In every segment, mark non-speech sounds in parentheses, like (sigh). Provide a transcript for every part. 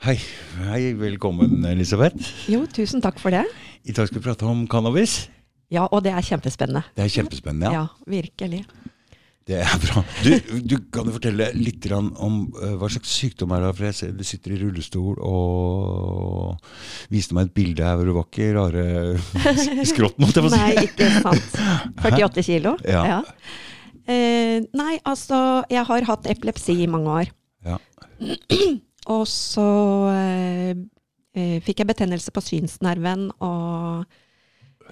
Hei. Hei, velkommen Elisabeth. Jo, tusen takk for det. I dag skal vi prate om cannabis. Ja, og det er kjempespennende. Det er kjempespennende, ja. Ja, virkelig. Det er bra. Du, du kan du fortelle litt om eh, hva slags sykdom er det? For jeg ser du sitter i rullestol og viste meg et bilde her hvor du var ikke rare (laughs) skrått, måtte jeg få si. Nei, ikke sant. (laughs) 48 kilo. Ja. Eh, nei, altså, jeg har hatt epilepsi i mange år. Ja. (clears throat) Og så eh, eh, fikk jeg betennelse på synsnerven og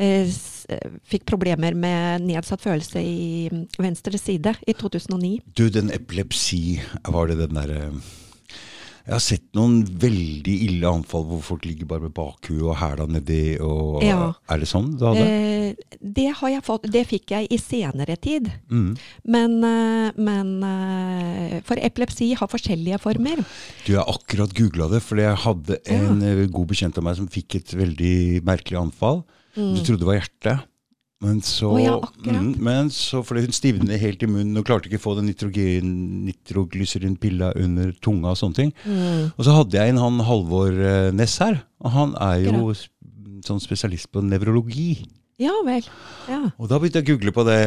eh, eh, fikk problemer med nedsatt følelse i mm, venstre side i 2009. Du, den epilepsi, var det den derre Jeg har sett noen veldig ille anfall hvor folk ligger bare med bakhuet og hæla nedi og Ja. Er det sånn du hadde? Eh, det har jeg fått, det fikk jeg i senere tid. Mm. Men, eh, men eh, For epilepsi har forskjellige former. Du, jeg har akkurat googla det, fordi jeg hadde en ja. god bekjent av meg som fikk et veldig merkelig anfall. Du trodde det var hjertet. Men så, oh, ja, mm, men så fordi hun stivnet helt i munnen og klarte ikke å få den nitroglyserinpilla under tunga og sånne ting. Mm. Og så hadde jeg en han Halvor eh, Næss her, og han er jo sånn spesialist på nevrologi. Ja vel. Ja. Og da begynte jeg å google på det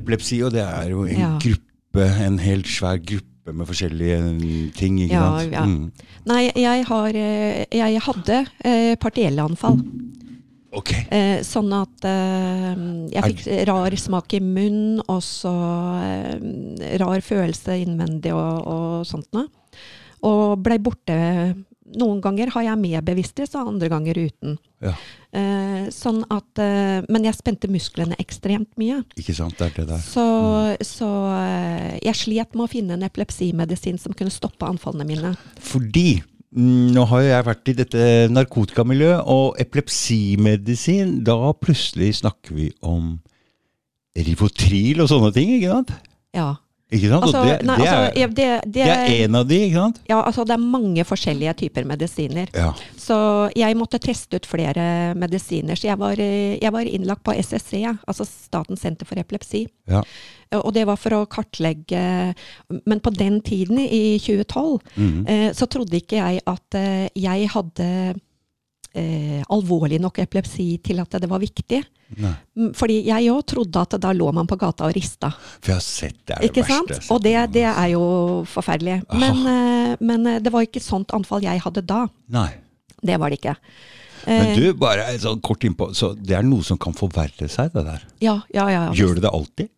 epilepsi, og det er jo en Ja. gruppe, en helt svær gruppe med forskjellige ting, ikke Ja, sant? ja. Mm. Nei, jeg, har, eh, jeg hadde eh, partielle anfall. Ok. Eh, sånn at eh, jeg fikk rar smak i munnen, og så eh, rar følelse innvendig og, og sånt noe. Og blei borte. Noen ganger har jeg med bevissthet, og andre ganger uten. Ja, Eh, sånn at, eh, men jeg spente musklene ekstremt mye. ikke sant, det er det der. Så, så eh, jeg slet med å finne en epilepsimedisin som kunne stoppe anfallene mine. Fordi mm, nå har jo jeg vært i dette narkotikamiljøet, og epilepsimedisin, da plutselig snakker vi om Rivotril og sånne ting, ikke sant? Ja. Ikke sant? Altså, det, nei, det, altså, er, ja, det, det, er en av de, ikke sant? ja, altså, det er mange forskjellige typer medisiner. Ja. Så jeg måtte teste ut flere medisiner. Så jeg var, jeg var innlagt på SSC, altså Statens senter for epilepsi. ja. Og det var for å kartlegge Men på den tiden, i 2012, Mhm. eh, så trodde ikke jeg at eh, jeg hadde eh, alvorlig nok epilepsi til at det var viktig. Nei. Mm, Fordi jeg òg trodde at da lå man på gata og rista. For jeg har sett det er det Ikke verste. sant? Og det, det er jo forferdelig. Men, eh, men eh, det var ikke sånt anfall jeg hadde da. Nei. Det var det ikke. Men Eh, du, bare sånn kort innpå, så det er noe som kan forverre seg, det der. ja, ja, ja. Gjør det det alltid?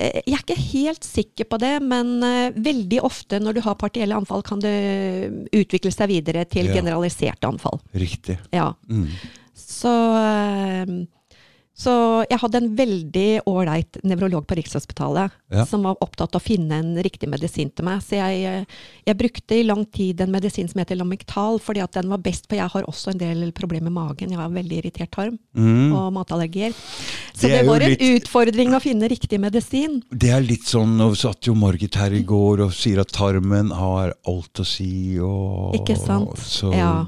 Eh, Jeg er ikke helt sikker på det, men eh, veldig ofte når du har partielle anfall, kan det utvikle seg videre til Ja. generaliserte anfall. Riktig. Ja. Mm. Så, eh, så jeg hadde en veldig ålreit nevrolog på Rikshospitalet Ja. som var opptatt av å finne en riktig medisin til meg. Så jeg, eh, jeg brukte i lang tid en medisin som heter Lamictal, fordi at den var best, for jeg har også en del problemer med magen. Jeg har veldig irritert tarm Mm. og matallergier. Så Det det, var en litt- utfordring å finne riktig medisin. Det er litt sånn, Nå satt jo Margit her i går og sier at tarmen har alt å si. Og, Ikke sant? Så Ja.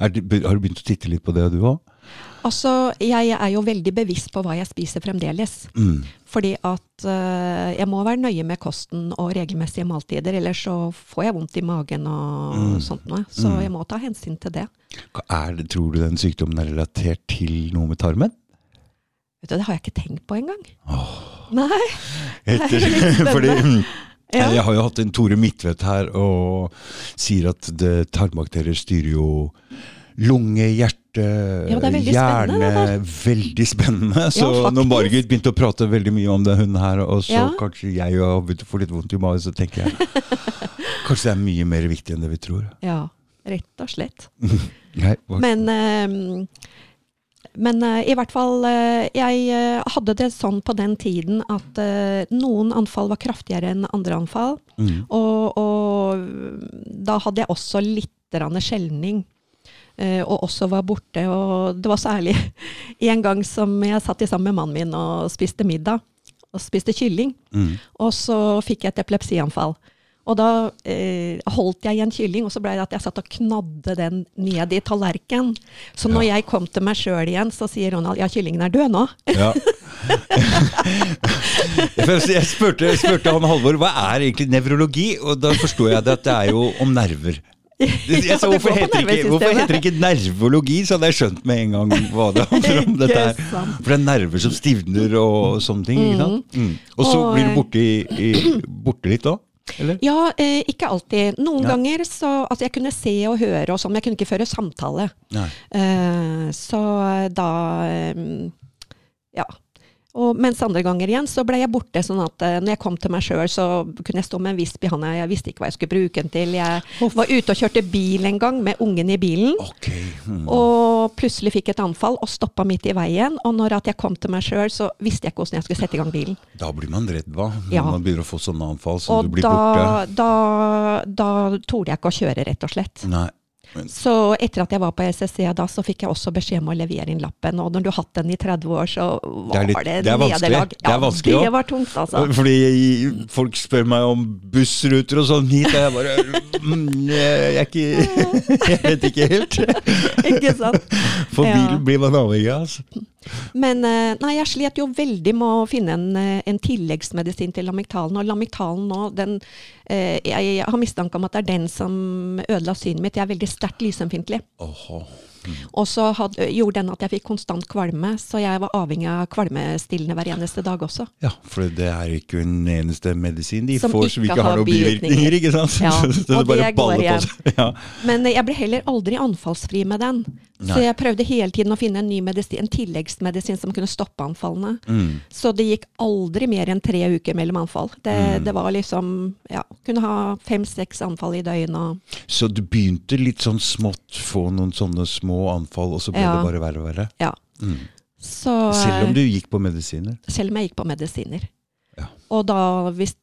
det, har du begynt å titte litt på det, du òg? Altså, jeg er jo veldig bevisst på hva jeg spiser fremdeles. Mm. Fordi at uh, jeg må være nøye med kosten og regelmessige måltider, ellers så får jeg vondt i magen og Mm. sånt noe. Så Mm. jeg må ta hensyn til det. Hva Er det, tror du den sykdommen er relatert til noe med tarmen? Vet du, det har jeg ikke tenkt på engang. Nei. (laughs) Etter, Det er litt fordi mm, Ja. Jeg har jo hatt en Tore Midtvedt her og sier at det, tarmbakterier styrer jo lunge, hjerte, Ja, det veldig hjerne. spennende, Veldig spennende. Så Ja, når Margit begynte å prate veldig mye om den hunden her, og så Ja. kanskje jeg har begynt å få litt vondt i magen, så tenker jeg (laughs) kanskje det er mye mer viktig enn det vi tror. Ja, rett og slett. (laughs) Nei, Men, eh, men eh, i hvert fall eh, Jeg hadde det sånn på den tiden at noen anfall var kraftigere enn andre anfall. mm. Og, og da hadde jeg også litt eh, og også var borte. Og det var særlig (laughs) en gang som jeg satt sammen med mannen min og spiste middag. Og spiste kylling. Mm. Og så fikk jeg et epilepsianfall. Og da eh, holdt jeg igjen kylling, og så ble det at jeg satt og knadde den ned i tallerkenen. Så når jeg kom til meg sjøl igjen, så sier Ronald ja, kyllingen er død nå. Ja. (laughs) jeg, spurte, jeg spurte han Halvor hva er egentlig nevrologi, og da forsto jeg det at det er jo om nerver. (laughs) Ja, så hvorfor, heter ikke, hvorfor heter det ikke nervologi? Så hadde jeg skjønt med en gang hva det (laughs) handler om. dette her. For det er nerver som stivner og sånne ting. ikke sant? Mm. Og så blir du eh, borte, i, borte litt òg? Eller? Ja, eh, ikke alltid. Noen Ja. ganger så Altså, jeg kunne se og høre og sånn, men jeg kunne ikke føre samtale. Eh, så da eh, Ja. Og mens andre ganger igjen så ble jeg borte, sånn at eh, når jeg kom til meg sjøl, så kunne jeg stå med en visp i handa. Jeg visste ikke hva jeg skulle bruke den til. Jeg var ute og kjørte bil en gang med ungen i bilen. Ok. Mm. Og plutselig fikk et anfall og stoppa midt i veien. Og når jeg kom til meg sjøl, så visste jeg ikke hvordan jeg skulle sette i gang bilen. Da blir man redd, hva? Når Ja. man begynner å få sånne anfall som du blir blir borte. da, da, da torde jeg ikke å kjøre, rett og slett. Nei. Så etter at jeg var på SSC da, så fikk jeg også beskjed om å levere inn lappen. Og når du har hatt den i 30 år, så var det, litt- det er nederlag. Det er vanskelig ja, også. det var tungt, altså. (laughs) Fordi folk spør meg om bussruter og sånn hit, og jeg bare mm, Jeg er ikke (laughs) Jeg vet ikke helt. (laughs) ikke sant? For Ja. bilen blir man avhengig av. Altså. Men eh, nei, jeg slet jo veldig med å finne en, eh, en tilleggsmedisin til lamictalen. Og lamictalen nå, den jeg, Jeg har mistanke om at det er den som ødela synet mitt. Jeg er veldig sterkt lysømfintlig. Åhå. Og så gjorde den at jeg fikk konstant kvalme, så jeg var avhengig av kvalmestillende hver eneste dag også. Ja, for det er ikke en eneste medisin de Som får som ikke har noen bivirkninger, ikke sant? Ja, (laughs) Så og det går igjen. Ja. Men jeg ble heller aldri anfallsfri med den. Så jeg prøvde hele tiden å finne en ny medisin, en tilleggsmedisin som kunne stoppe anfallene. Mm. Så det gikk aldri mer enn tre uker mellom anfall. Det, Mm. det var liksom Ja, kunne ha fem-seks anfall i døgnet. Så du begynte litt sånn smått, få noen sånne små anfall, og så ble Ja. det bare verre og verre? Ja. Mm. Så, Selv om du gikk på medisiner? selv om jeg gikk på medisiner. Ja. Da hvis,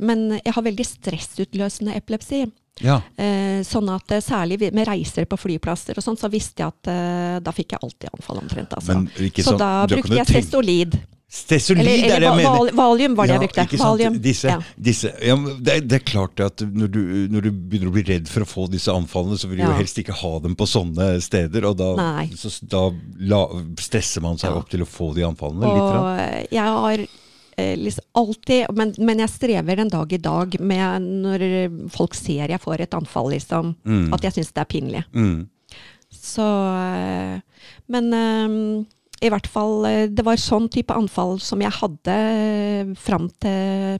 Men jeg har veldig stressutløsende epilepsi. Ja. Eh, sånn at eh, særlig med reiser på flyplasser og sånn, så visste jeg at eh, da fikk jeg alltid anfall omtrent. Altså. Men ikke så sånn- da brukte jeg Cestolid. Stesolid Eller, er det jeg mener. val, valium var det jeg brukte. Valium. Disse, Ja. disse, ja, det, er, det er klart at når du, når du begynner å bli redd for å få disse anfallene, så vil du jo helst ikke ha dem på sånne steder. Og da, så, da la, stresser man seg Ja. opp til å få de anfallene. Og jeg har eh, liksom alltid men, men jeg strever den dag i dag med når folk ser jeg får et anfall, liksom. Mm. At jeg syns det er pinlig. Mm. Så eh, Men eh, i hvert fall eh, Det var sånn type anfall som jeg hadde eh, fram til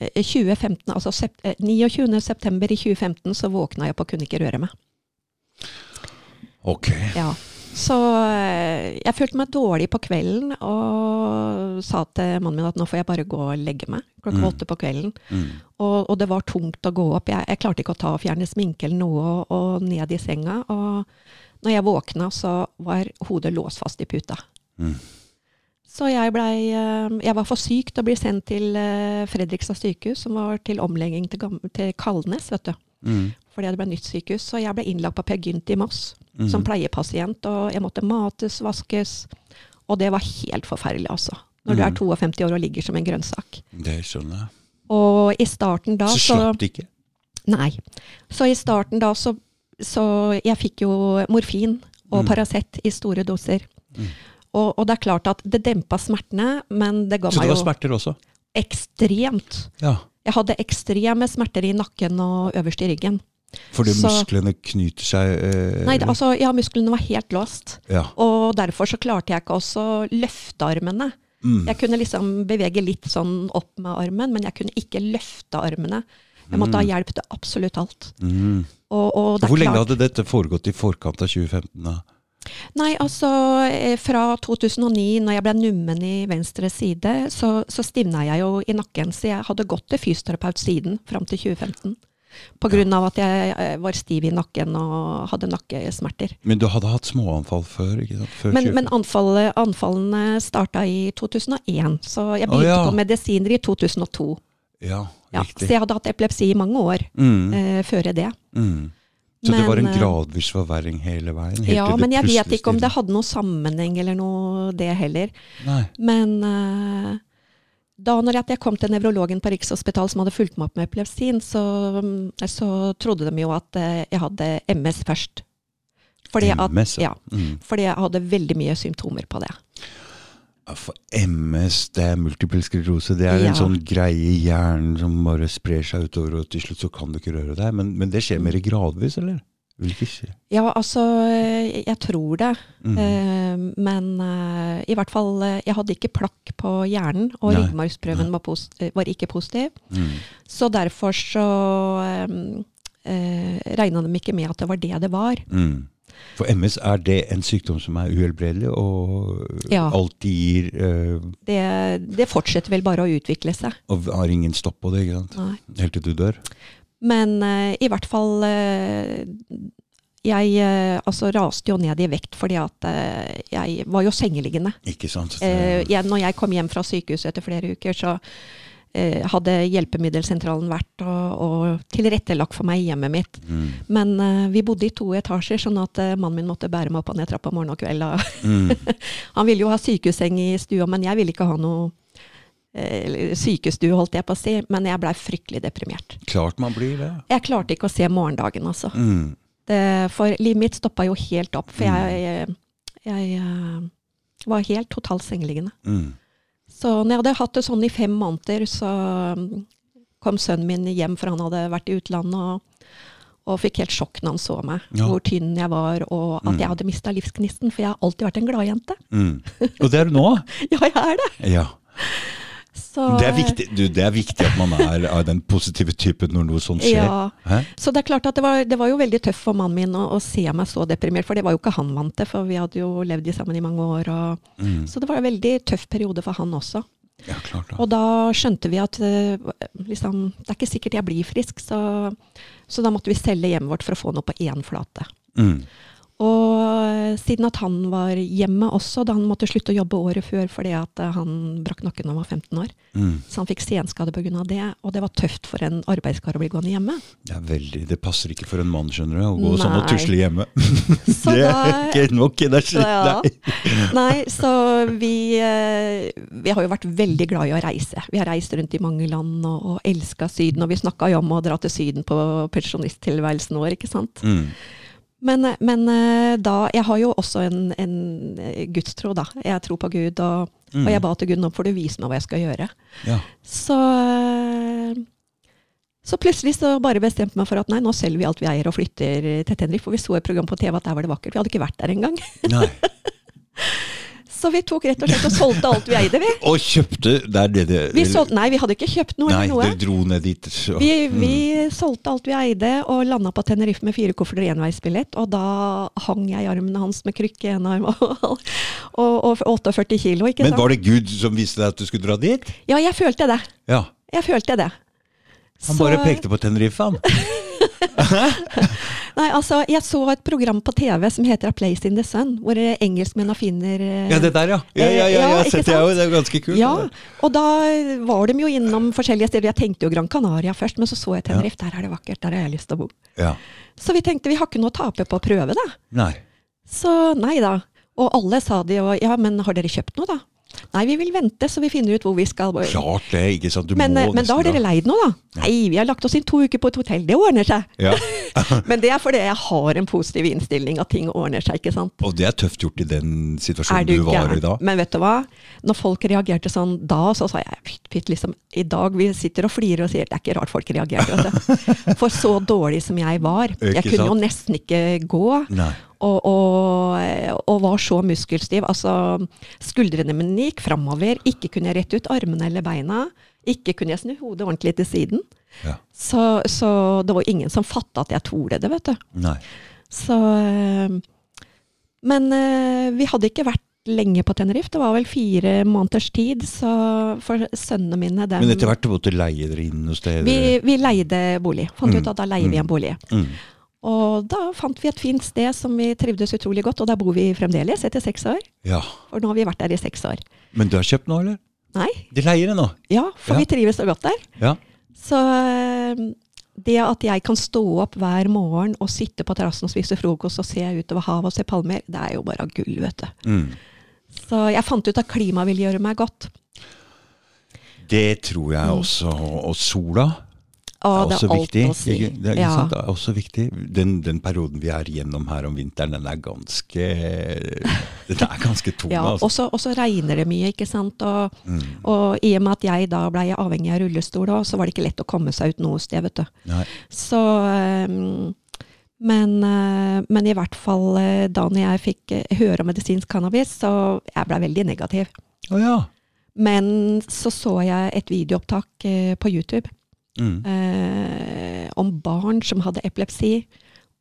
eh, 2015, altså sep eh, 29. september i 2015 så våkna jeg opp og kunne ikke røre meg. Ok. Ja. Så jeg følte meg dårlig på kvelden og sa til mannen min at nå får jeg bare gå og legge meg klokka Mm. åtte på kvelden. Mm. Og, og det var tungt å gå opp. Jeg, jeg klarte ikke å ta og fjerne sminke eller noe og, og ned i senga. Og når jeg våkna, så var hodet låst fast i puta. Mm. Så jeg, blei, eh, jeg var for syk til å bli sendt til eh, Fredrikstad sykehus, som var til omlegging til, til Kalnes, vet du. Mm. Fordi det ble nytt sykehus. Så jeg ble innlagt på Per Gynt i Moss Mm. som pleiepasient, og jeg måtte mates, vaskes. Og det var helt forferdelig, altså. Når du er Mm. 52 år og ligger som en grønnsak. Det skjønner jeg. Og i starten da Så så slapp det ikke? Nei. Så i starten da så, så Jeg fikk jo morfin og Mm. Paracet i store doser. Mm. Og, og det er klart at det dempa smertene, men det ga Så det meg var jo smerter også? ekstremt. Ja. Jeg hadde ekstreme smerter i nakken og øverst i ryggen. Fordi Så- musklene knyter seg eh, Nei, altså, ja, musklene var helt låst. ja. Og derfor så klarte jeg ikke også å løfte armene. Mm. Jeg kunne liksom bevege litt sånn opp med armen, men jeg kunne ikke løfte armene. Jeg måtte ha hjelp til absolutt alt. Mm. Og, og det Hvor lenge klart- hadde dette foregått i forkant av 2015? da? Nei, altså eh, fra 2009, når jeg ble nummen i venstre side, så, så stivna jeg jo i nakken. Så jeg hadde gått til fysioterapeut siden, fram til 2015. På grunn av at jeg eh, var stiv i nakken og hadde nakkesmerter. Men du hadde hatt småanfall før? ikke sant? Før Men, men anfallene starta i 2001, så jeg begynte begynte ja. på medisiner i 2002. Ja, Ja, riktig. så jeg hadde hatt epilepsi i mange år Mm. eh, før det. Mm. Så det var en eh, gradvis forverring hele veien? helt Ja, men jeg vet ikke om det hadde noe sammenheng eller noe det heller. Nei. Men eh, da når jeg, kom til nevrologen på Rikshospitalet som hadde fulgt meg opp med epilepsien, så, mm, så trodde de jo at eh, jeg hadde MS først. Fordi at, MS, ja, Mm. fordi jeg hadde veldig mye symptomer på det. For MS, det er multiple sklerose. Det er Ja. en sånn greie i hjernen som bare sprer seg utover, og til slutt så kan du ikke røre deg. Men, men det skjer mer gradvis, eller? Ja, altså, eh, jeg tror det. Mm. Eh, men eh, i hvert fall, jeg hadde ikke plakk på hjernen, og ryggmargsprøven var, var ikke positiv. Mm. Så derfor så eh, regna de ikke med at det var det det var. Mm. For MS, er det en sykdom som er uhelbredelig, og Ja. alltid gir uh, Det, det fortsetter vel bare å utvikle seg. Og har ingen stopp på det, ikke sant? Nei. Helt til du dør. Men uh, i hvert fall uh, Jeg eh, altså raste jo ned i vekt fordi at eh, jeg var jo sengeliggende. Ikke sant? Eh, jeg, når jeg kom hjem fra sykehuset etter flere uker, så eh, hadde hjelpemiddelsentralen vært og, og tilrettelagt for meg i hjemmet mitt. mm. Men uh, vi bodde i to etasjer, sånn at uh, mannen min måtte bære meg opp og ned trappa morgen og kveld. Mm. (laughs) Han ville jo ha sykehusseng i stua, men jeg ville ikke ha noe uh, sykestue, holdt jeg på å si. Men jeg blei fryktelig deprimert. Klart man blir det. Jeg klarte ikke å se morgendagen, altså. Mm. Det, for livet mitt stoppa jo helt opp. For jeg, jeg, jeg eh, var helt totalt sengeliggende. Så når jeg hadde hatt det sånn i fem måneder, så mm, kom sønnen min hjem, for han hadde vært i utlandet, og, og fikk helt sjokk når han så meg. Ja. Hvor tynn jeg var, og at Mm. jeg hadde mista livsgnisten. For jeg har alltid vært en gladjente. Mm. Og det er du nå? (laughs) Ja, jeg er det! Ja. Så, Det er, viktig, du, det er viktig at man er av den positive typen når noe sånt skjer. Ja. Hæ? Så det er klart at det var, det var jo veldig tøft for mannen min å, å se meg så deprimert, for det var jo ikke han vant til, for vi hadde jo levd sammen i mange år. Og, Mm. Så det var en veldig tøff periode for han også. Ja, klart da. Og da skjønte vi at eh, liksom, det er ikke sikkert jeg blir frisk, så, så da måtte vi selge hjemmet vårt for å få noe på én flate. Mm. Og siden at han var hjemme også, da han måtte slutte å jobbe året før fordi at eh, han brakk nakken da han var 15 år, Mm. så han fikk senskade pga. det, og det var tøft for en arbeidskar å bli gående hjemme. Det er veldig, det passer ikke for en mann, skjønner du, å gå sånn og tusle hjemme. (laughs) Så det er da- ikke nok energi. Ja. Nei. (laughs) Nei, så vi, eh, vi har jo vært veldig glad i å reise. Vi har reist rundt i mange land og, og elska Syden. Og vi snakka jo om å dra til Syden på pensjonisttilværelsen vår, ikke sant. Mm. Men, men eh, da Jeg har jo også en, en eh, gudstro, da. Jeg tror på Gud, og, Mm. og jeg ba til Gud nå får du vise meg hva jeg skal gjøre. Ja. Så eh, så plutselig så bare bestemte jeg meg for at nei, nå selger vi alt vi eier og flytter til Tenerife. For vi så et program på TV at der var det vakkert. Vi hadde ikke vært der engang. (laughs) Så vi tok rett og slett og solgte alt vi eide, vi. Og kjøpte der er det vi solgte, nei, vi hadde ikke kjøpt noe Nei, noe. dere dro ned dit. Så. Vi, Mm. solgte alt vi eide og landa på Tenerife med fire kofferter og enveisbillett. Og da hang jeg i armene hans med krykke i en arm og, og, og 48 kilo, ikke Men sant? var det Gud som viste deg at du skulle dra dit? Ja, jeg følte det. Ja. Jeg følte det. Han Så- bare pekte på Tenerife, han. (laughs) (laughs) Nei, altså, jeg så et program på TV som heter A Place in the Sun, hvor eh, engelskmennene finner eh, Ja, det der, ja. Ja, ja, ja, Ja, ja sett jeg jo. Det er ganske kult. Ja, og da var de jo innom forskjellige steder. Jeg tenkte jo Gran Canaria først, men så så jeg Tenerife. Der er det vakkert, der har jeg lyst til å bo. Ja. Så vi tenkte vi har ikke noe å tape på å prøve, da. Nei. Så nei da. Og alle sa de jo ja, men har dere kjøpt noe, da? Nei, vi vil vente så vi finner ut hvor vi skal. Klart det, ikke sant. Du Men, må eh, men da har dere leid noe, da? Nei, vi har lagt oss inn to uker på et hotell. Det ordner seg. Ja. (laughs) Men det er fordi jeg har en positiv innstilling, at ting ordner seg, ikke sant. Og det er tøft gjort i den situasjonen du du var i da. Men vet du hva? Når folk reagerte sånn da, så sa jeg pytt, pytt, liksom. I dag vi sitter og flirer og sier det er ikke rart folk reagerte. (laughs) For så dårlig som jeg var. Jeg kunne jo nesten ikke gå. Nei. Og, og, og var så muskelstiv. Altså, skuldrene mine gikk framover. Ikke kunne jeg rette ut armene eller beina. Ikke kunne jeg snu hodet ordentlig til siden. Ja. Så, så det var ingen som fatta at jeg torde det, vet du. Nei. Så eh, Men eh, vi hadde ikke vært lenge på Tenerife. Det var vel fire måneders tid. Så for sønnene mine dem, Men etter hvert måtte du leie dere inn noe sted? vi, vi leide bolig. Fant Mm, ut at da leier vi mm. en bolig. Mm. Og da fant vi et fint sted som vi trivdes utrolig godt, og der bor vi fremdeles etter seks år. Ja. For nå har vi vært der i seks år. Men du har kjøpt nå, eller? Nei, De leier det nå? ja, for Ja. vi trives så godt der. Ja. Så eh, det at jeg kan stå opp hver morgen og sitte på terrassen og spise frokost og se utover havet og se palmer, det er jo bare gull, vet du. Mm. Så jeg fant ut at klima ville gjøre meg godt. Det tror jeg Mm. også. Og sola? Å, er det er alt viktig. å si. Det, ikke Ja. sant? det er også viktig. Den, den perioden vi er gjennom her om vinteren, den er ganske (laughs) Den er ganske tung, Ja, altså. og så- regner det mye, ikke sant. Og, Mm. og i og med at jeg da blei avhengig av rullestol, da, så var det ikke lett å komme seg ut noe sted, vet du. Nei. Så um, men, eh, men i hvert fall eh, da når jeg fikk eh, høre om medisinsk cannabis, så jeg blei veldig negativ. Oh, ja. Men så så jeg et videoopptak på YouTube Mm. eh, om barn som hadde epilepsi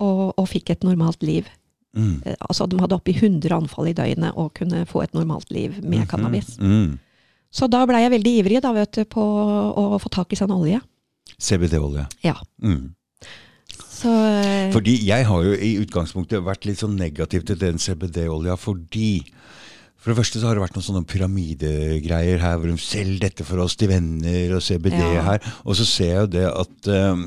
og, og fikk et normalt liv. Mm. Eh, altså De hadde oppi 100 anfall i døgnet og kunne få et normalt liv med cannabis. Mm. Så da blei jeg veldig ivrig da, vet du, på å få tak i sånn olje. CBD-olje. Ja. Mm. Så eh, Fordi jeg har jo i utgangspunktet vært litt sånn negativ til den CBD-olja fordi for det første så har det vært noen sånne pyramidegreier her, hvor de selger dette for oss til venner, og CBD Ja. her. Og så ser jeg jo det at eh,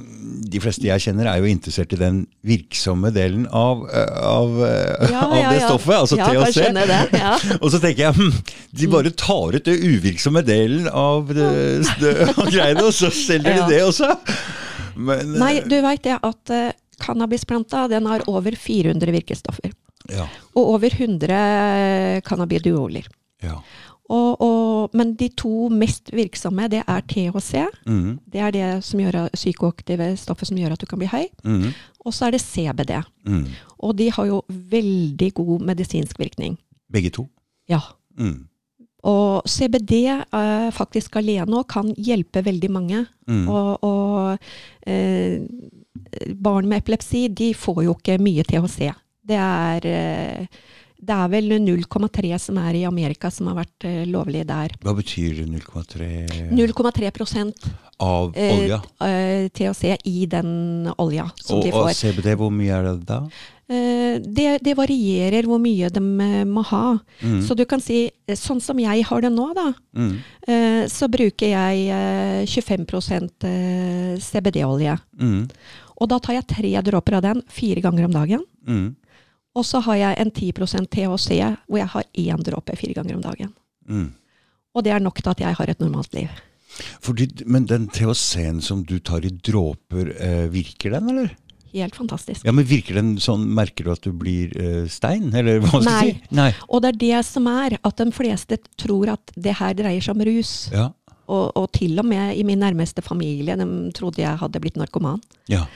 de fleste jeg kjenner, er jo interessert i den virksomme delen av, eh, av, eh, ja, av ja, det ja. stoffet, altså ja, THC. skjønne det. Ja. (laughs) Og så tenker jeg hm, de bare tar ut det uvirksomme delen av det, (laughs) det av greiene, og så selger de det også. Men, eh, Nei, du veit det at uh, cannabisplanta den har over 400 virkestoffer. Ja, Og over 100 cannabidioler. ja. Og, og, men de to mest virksomme, det er THC. Mm, Det er det som gjør, psykoaktive stoffet som gjør at du kan bli høy. mm, Og så er det CBD. mm. Og de har jo veldig god medisinsk virkning. Begge to. Ja. Mm, Og CBD eh, faktisk alene kan hjelpe veldig mange. mm. Og, og eh, barn med epilepsi de får jo ikke mye THC. Det er, eh, det er vel 0,3 som er i Amerika som har vært eh, lovlig der. Hva betyr 0,3 0,3% av eh, olja? THC i den olja som Og, de og. CBD, hvor mye er det da? Det, det varierer hvor mye de må ha. Mm, Så du kan si, sånn som jeg har det nå, da, mm, så bruker jeg eh, 25 eh, CBD-olje. mm, Og da tar jeg tre dråper av den fire ganger om dagen. Og så har jeg en 10% THC, hvor jeg har én dråpe fire ganger om dagen. mm. Og det er nok til at jeg har et normalt liv. Fordi, men den THC-en som du tar i dråper, eh, virker den, eller? Helt fantastisk. Ja, men Virker den sånn, merker du at du blir eh, stein, eller hva skal Nei. si? Nei. Og det er det som er, at de fleste tror at det her dreier seg om rus. Ja. Og, og til og med i min nærmeste familie, de trodde jeg hadde blitt narkoman. ja.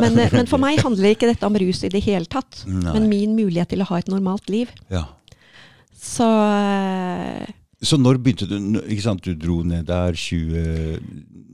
Men, eh, men for (laughs) meg handler ikke dette om rus i det hele tatt. Nei. Men min mulighet til å ha et normalt liv. ja. Så eh, Så når begynte du Ikke sant, du dro ned der 20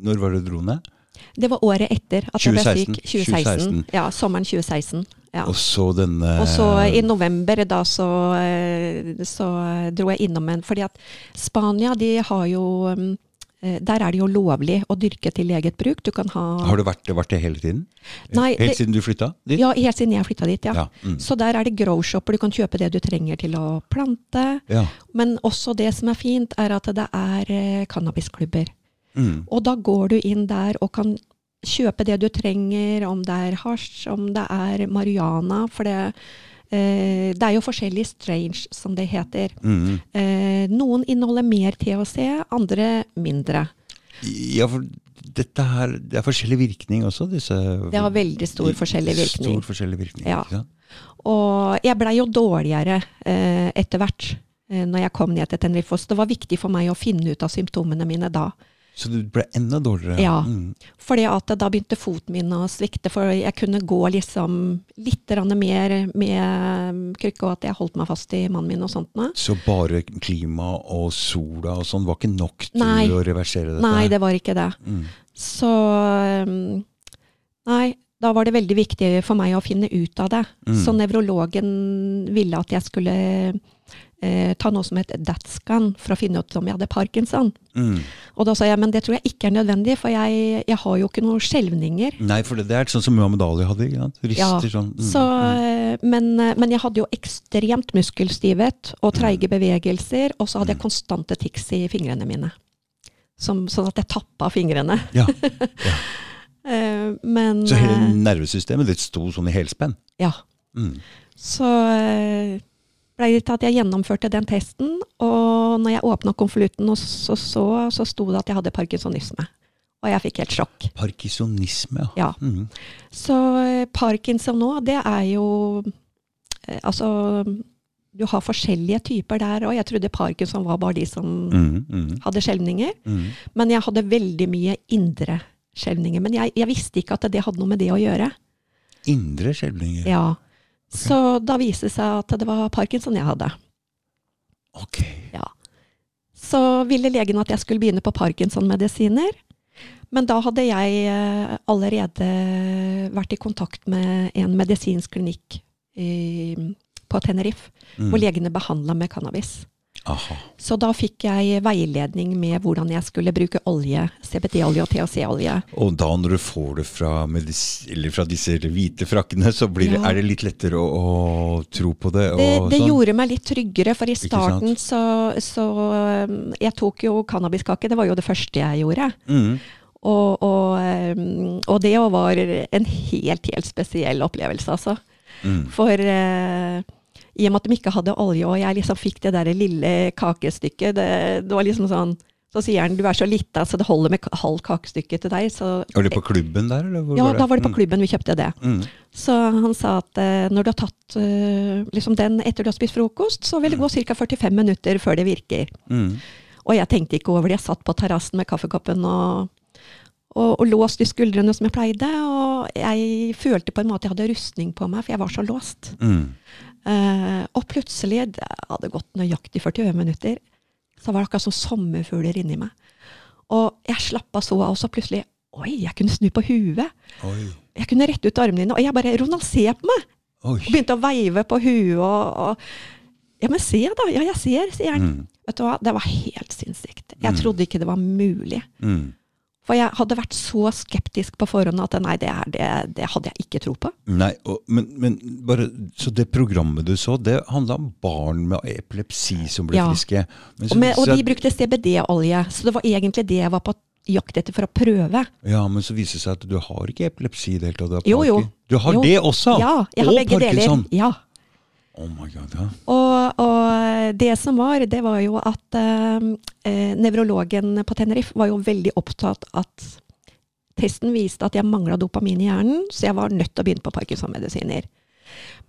Når var det du dro ned? det var året etter at jeg ble 2016. syk. 2016. 2016. Ja, sommeren 2016. Ja. Og så denne Og så i november da så, eh, så dro jeg innom en Fordi at Spania, de har jo mm, Der er det jo lovlig å dyrke til eget bruk. Du kan ha Har du vært, vært det hele tiden? Nei, Helt det- siden du flytta dit? Ja, helt siden jeg flytta dit, ja. Ja, mm. Så der er det grow-shopper. Du kan kjøpe det du trenger til å plante. ja. Men også det som er fint, er at det er eh, cannabisklubber. Mm. Og da går du inn der og kan kjøpe det du trenger, om det er hasj, om det er marihuana. For det, eh, det er jo forskjellige strange, som det heter. Mm. Eh, noen inneholder mer THC, andre mindre. Ja, for dette her Det er forskjellig virkning også, disse Det har veldig stor forskjellig virkning. Stor forskjellig virkning. Ja. ikke sant? Og jeg blei jo dårligere eh, etter hvert. eh, Når jeg kom ned til Tenerife. Så det var viktig for meg å finne ut av symptomene mine da. Så du ble enda dårligere? Ja. Mm. Fordi at da begynte foten min å svikte, for jeg kunne gå liksom litt mer med krykke, og at jeg holdt meg fast i mannen min og sånt. nå. Så bare klima og sola og sånn var ikke nok til Nei. å reversere dette? Nei, det var ikke det. Mm. Så um, Nei, da var det veldig viktig for meg å finne ut av det. Mm. Så nevrologen ville at jeg skulle eh, ta noe som het DATSCAN for å finne ut om jeg hadde parkinson. Mm. Og da sa jeg men det tror jeg ikke er nødvendig, for jeg, jeg har jo ikke noen skjelvninger. Nei, for det, det er sånn som Muhammed Ali hadde. ikke sant? Rister Ja, sånn. Mm. Så, mm. eh, men, eh, men jeg hadde jo ekstremt muskelstivhet og treige bevegelser, og så hadde jeg konstante tics i fingrene mine. Som, sånn at jeg tappa fingrene. Ja. (laughs) ja. Men Så hele eh, nervesystemet ditt sto sånn i helspenn? Ja. Mm. Så eh, ble det til at jeg gjennomførte den testen, og når jeg åpna konvolutten og så, så, så sto det at jeg hadde parkinsonisme. Og jeg fikk helt sjokk. Parkinsonisme, ja. Mhm. Så eh, parkinson nå, det er jo eh, Altså, du har forskjellige typer der, og jeg trodde parkinson var bare de som mm, mm. hadde skjelvninger. mhm. Men jeg hadde veldig mye indre skjelvninger. Men jeg, jeg visste ikke at det hadde noe med det å gjøre. Indre skjelvninger. Ja. Så da viste det seg at det var parkinson jeg hadde. Ok. Ja. Så ville legen at jeg skulle begynne på parkinson-medisiner. Men da hadde jeg eh, allerede vært i kontakt med en medisinsk klinikk i, på Tenerife, mm. hvor legene behandla med cannabis. Aha. Så da fikk jeg veiledning med hvordan jeg skulle bruke olje, CBD-olje og THC-olje. Og da når du får det fra, eller fra disse hvite frakkene, så blir det, Ja. er det litt lettere å, å tro på det? Det, det sånn? gjorde meg litt tryggere, for i starten så, så um, Jeg tok jo cannabiskake, det var jo det første jeg gjorde. Mm. Og, og, um, og det var en helt, helt spesiell opplevelse, altså. Mm. For eh, i og med at de ikke hadde olje, og jeg liksom fikk det der lille kakestykket, det, det var liksom sånn Så sier han du er så lita, så det holder med halvt halv kakestykke til deg. Så, Var det på klubben der, ja, da var det på Mm. klubben vi kjøpte det. Mm. Så han sa at eh, når du har tatt eh, liksom den etter du har spist frokost, så vil det gå ca. 45 minutter før det virker. Mm. Og jeg tenkte ikke over det. Jeg satt på terrassen med kaffekoppen og, og, og låst i skuldrene som jeg pleide. Og jeg følte på en måte jeg hadde rustning på meg, for jeg var så låst. Mhm. Eh, og plutselig, det hadde gått nøyaktig 40 minutter, så var det akkurat som sommerfugler inni meg. Og jeg slappa så av, og så plutselig Oi, jeg kunne snu på huet. Oi. Jeg kunne rette ut armene dine, og jeg bare Ronald, se på meg! Oi. Og begynte å veive på huet og, og Ja, men se, da! Ja, jeg ser, sier han. Mm. Vet du hva, det var helt sinnssykt. Jeg Mm. trodde ikke det var mulig. Mhm. For jeg hadde vært så skeptisk på forhånd at nei, det, er, det, det hadde jeg ikke tro på. Nei, og, men, men bare, Så det programmet du så, det handla om barn med epilepsi som ble Ja. friske? Men Og, med, og de brukte CBD-olje, så det var egentlig det jeg var på jakt etter for å prøve. Ja, men så viser det seg at du har ikke epilepsi i det hele tatt. Jo, jo. Du har Jo. det også? Ja, jeg har og begge Parkinson? deler. Ja. Oh god, ja. Og, og det som var, det var jo at eh, eh, nevrologen på Tenerife var jo veldig opptatt at testen viste at jeg mangla dopamin i hjernen, så jeg var nødt til å begynne på Parkinson-medisiner.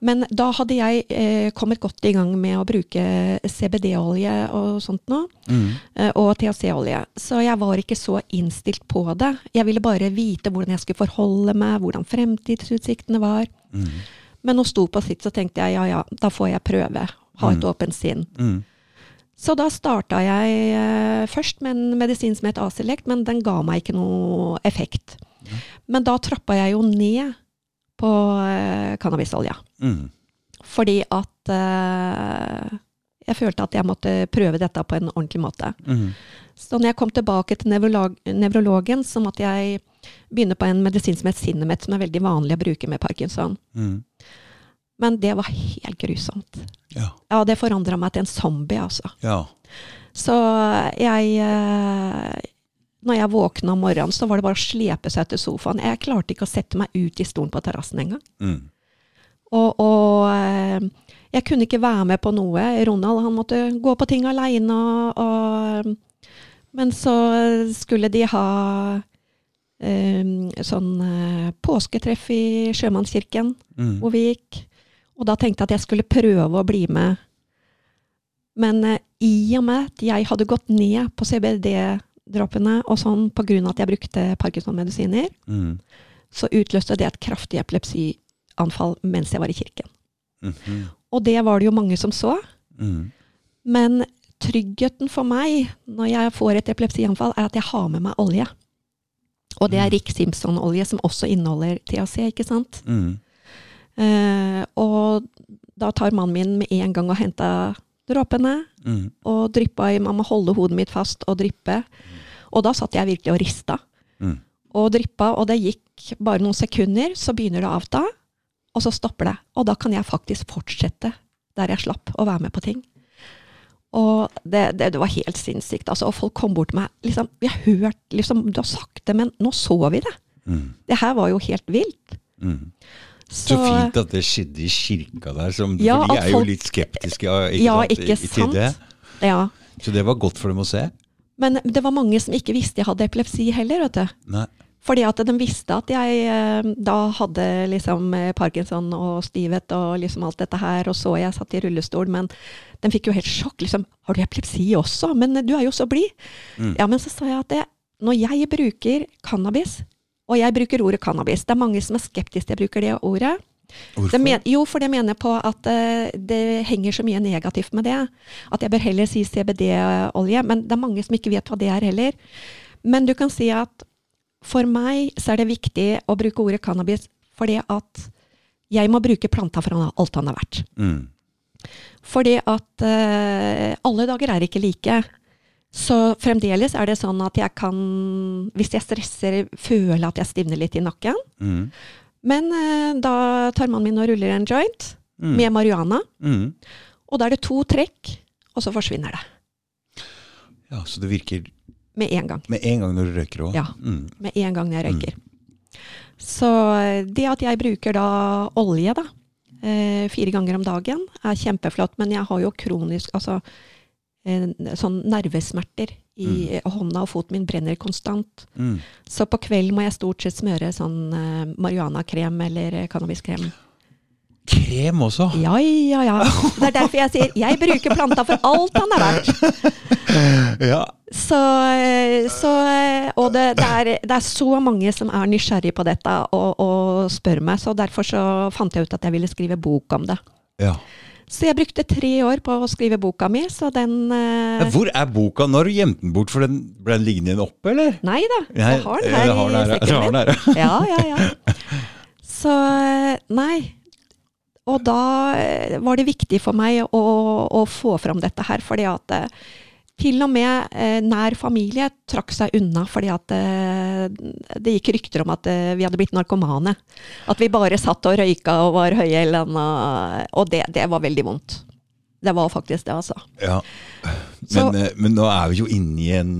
Men da hadde jeg eh, kommet godt i gang med å bruke CBD-olje og sånt nå, Mhm. eh, og THC-olje. Så jeg var ikke så innstilt på det. Jeg ville bare vite hvordan jeg skulle forholde meg, hvordan fremtidsutsiktene var. Mhm. Men hun sto på sitt, så tenkte jeg ja ja, da får jeg prøve. Ha et Mm. åpent sinn. Mm. Så da starta jeg eh, først med en medisin som het Aselect, men den ga meg ikke noe effekt. Men da trappa jeg jo ned på eh, cannabisolja. Mhm. Fordi at eh, jeg følte at jeg måtte prøve dette på en ordentlig måte. Mm. Så når jeg kom tilbake til nevrolog nevrologen, så måtte jeg begynne på en medisin som het Sinemet, som er veldig vanlig å bruke med parkinson. Mm. Men det var helt grusomt. Ja. Ja, det forandra meg til en zombie, altså. ja. Så jeg eh, Når jeg våkna om morgenen, så var det bare å slepe seg til sofaen. Jeg klarte ikke å sette meg ut i stolen på terrassen engang. Mm. Og, og eh, jeg kunne ikke være med på noe. Ronald han måtte gå på ting aleine. Og, men så skulle de ha eh, sånn eh, påsketreff i Sjømannskirken, mm. hvor vi gikk. Og da tenkte jeg at jeg skulle prøve å bli med. Men eh, i og med at jeg hadde gått ned på CBD-droppene og sånn av at jeg brukte Parkinson-medisiner, Mhm. så utløste det et kraftig epilepsianfall mens jeg var i kirken. Mhm. Og det var det jo mange som så. Mm. Men tryggheten for meg når jeg får et epilepsianfall, er at jeg har med meg olje. Og det er Mm. Rick Simpson-olje, som også inneholder THC, ikke sant? Mm. Eh, og da tar mannen min med en gang og henta dråpene mm. og dryppa i Man må holde hodet mitt fast og dryppe. Og da satt jeg virkelig og rista. Mm. Og dryppa, og det gikk bare noen sekunder, så begynner det å avta, og så stopper det. Og da kan jeg faktisk fortsette der jeg slapp å være med på ting. Og det, det, det var helt sinnssykt. Altså, og folk kom bort til meg. liksom, Vi har hørt, liksom, du har sagt det, men nå så vi det. Mm. Det her var jo helt vilt. Mm. Så fint at det skjedde i kirka der, som, Ja, for de er jo folk- litt skeptiske ja, ikke Ja, sant, ikke i- i sant? Ja. Så det var godt for dem å se. Men det var mange som ikke visste jeg hadde epilepsi heller, vet du. Nei. Fordi at de visste at jeg eh, da hadde liksom eh, parkinson og stivhet og liksom alt dette her, og så jeg satt i rullestol, men de fikk jo helt sjokk. liksom, 'Har du epilepsi også? Men du er jo så blid.' Mm. Ja, men så sa jeg at det, når jeg bruker cannabis, og jeg bruker ordet cannabis Det er mange som er skeptiske til jeg bruker det ordet. Hvorfor? Det men, jo, for det mener på at uh, det henger så mye negativt med det. At jeg bør heller si CBD-olje. Men det er mange som ikke vet hva det er heller. Men du kan si at for meg så er det viktig å bruke ordet cannabis fordi at jeg må bruke planta for alt han er verdt. Mm. Fordi at uh, alle dager er ikke like. Så fremdeles er det sånn at jeg kan, hvis jeg stresser, føle at jeg stivner litt i nakken. Mm. Men uh, da tar mannen min og ruller en joint Mm. med marihuana. Mm. Og da er det to trekk, og så forsvinner det. Ja, så det virker Med en gang. med en gang når du røyker òg? Ja. Mm. Med en gang jeg røyker. Så eh, det at jeg bruker da olje da, eh, fire ganger om dagen, er kjempeflott. Men jeg har jo kronisk altså, eh, sånn nervesmerter i hånda, og foten min brenner konstant. Mm. Så på kvelden må jeg stort sett smøre sånn eh, marihuanakrem eller cannabiskrem. Krem også? Ja, ja, ja. Det er derfor jeg sier jeg bruker planta for alt han er verdt. (laughs) Ja. Så, så Og det, det, er, det er så mange som er nysgjerrig på dette og, og spør meg, så derfor så fant jeg ut at jeg ville skrive bok om det. ja. Så jeg brukte tre år på å skrive boka mi, så den eh, Hvor er boka? Når gjemte den bort? For den ble den liggende oppe, eller? Nei da, jeg har den jeg her har den i her, jeg sekken min. Ja, ja, ja. Så nei. Og da eh, var det viktig for meg å, å få fram dette her, fordi at eh, til og med eh, nær familie trakk seg unna fordi at eh, det gikk rykter om at eh, vi hadde blitt narkomane. At vi bare satt og røyka og var høye eller annet. Og det, det var veldig vondt. Det var faktisk det, altså. Ja. Så- Men, eh, men nå er vi jo inne i en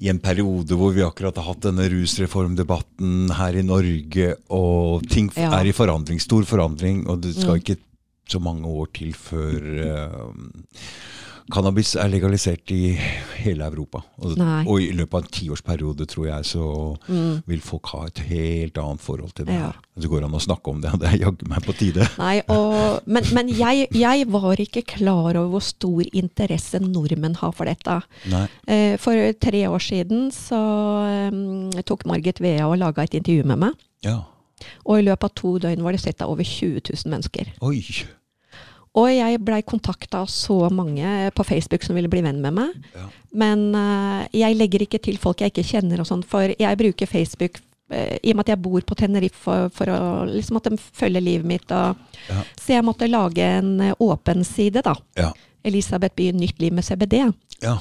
i en periode hvor vi akkurat har hatt denne rusreformdebatten her i Norge, og ting Ja. er i forandring, stor forandring, og det skal Mm. ikke så mange år til før eh, cannabis er legalisert i hele Europa. Og, og i løpet av en tiårsperiode, tror jeg, så Mm. vil folk ha et helt annet forhold til det Ja. her. Så går det an å snakke om det, og det er jaggu meg på tide. Nei, og, men, men jeg, jeg var ikke klar over hvor stor interesse nordmenn har for dette. Nei. Eh, For tre år siden så um, tok Margit Vea og laga et intervju med meg. Ja. Og i løpet av to døgn var det sett av over 20 000 mennesker. Oi. Og jeg blei kontakta av så mange på Facebook som ville bli venn med meg. Ja. Men uh, jeg legger ikke til folk jeg ikke kjenner og sånn, for jeg bruker Facebook uh, i og med at jeg bor på Tenerife for, for å liksom at de følger livet mitt. Og, Ja. Så jeg måtte lage en eh, åpen side, da. Ja. Elisabeth Bye Nytt liv med CBD. Ja.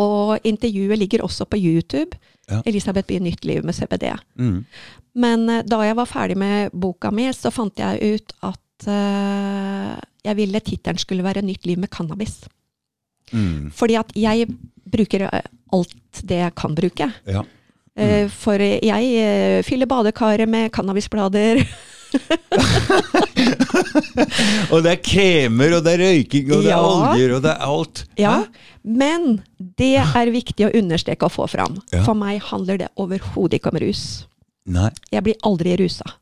Og intervjuet ligger også på YouTube. Elisabeth Bye Nytt liv med CBD. Mm. Men da jeg var ferdig med boka mi, så fant jeg ut at jeg ville tittelen skulle være 'Nytt liv med cannabis'. Mm. Fordi at jeg bruker eh, alt det jeg kan bruke. Ja. Eh, For jeg eh, fyller badekaret med cannabisblader. (laughs) Og det er kremer, og det er røyking, og det er oljer, og det er alt. Ja, men det er viktig å understreke og få fram. Ja. For meg handler det overhodet ikke om rus. Nei. Jeg blir aldri rusa.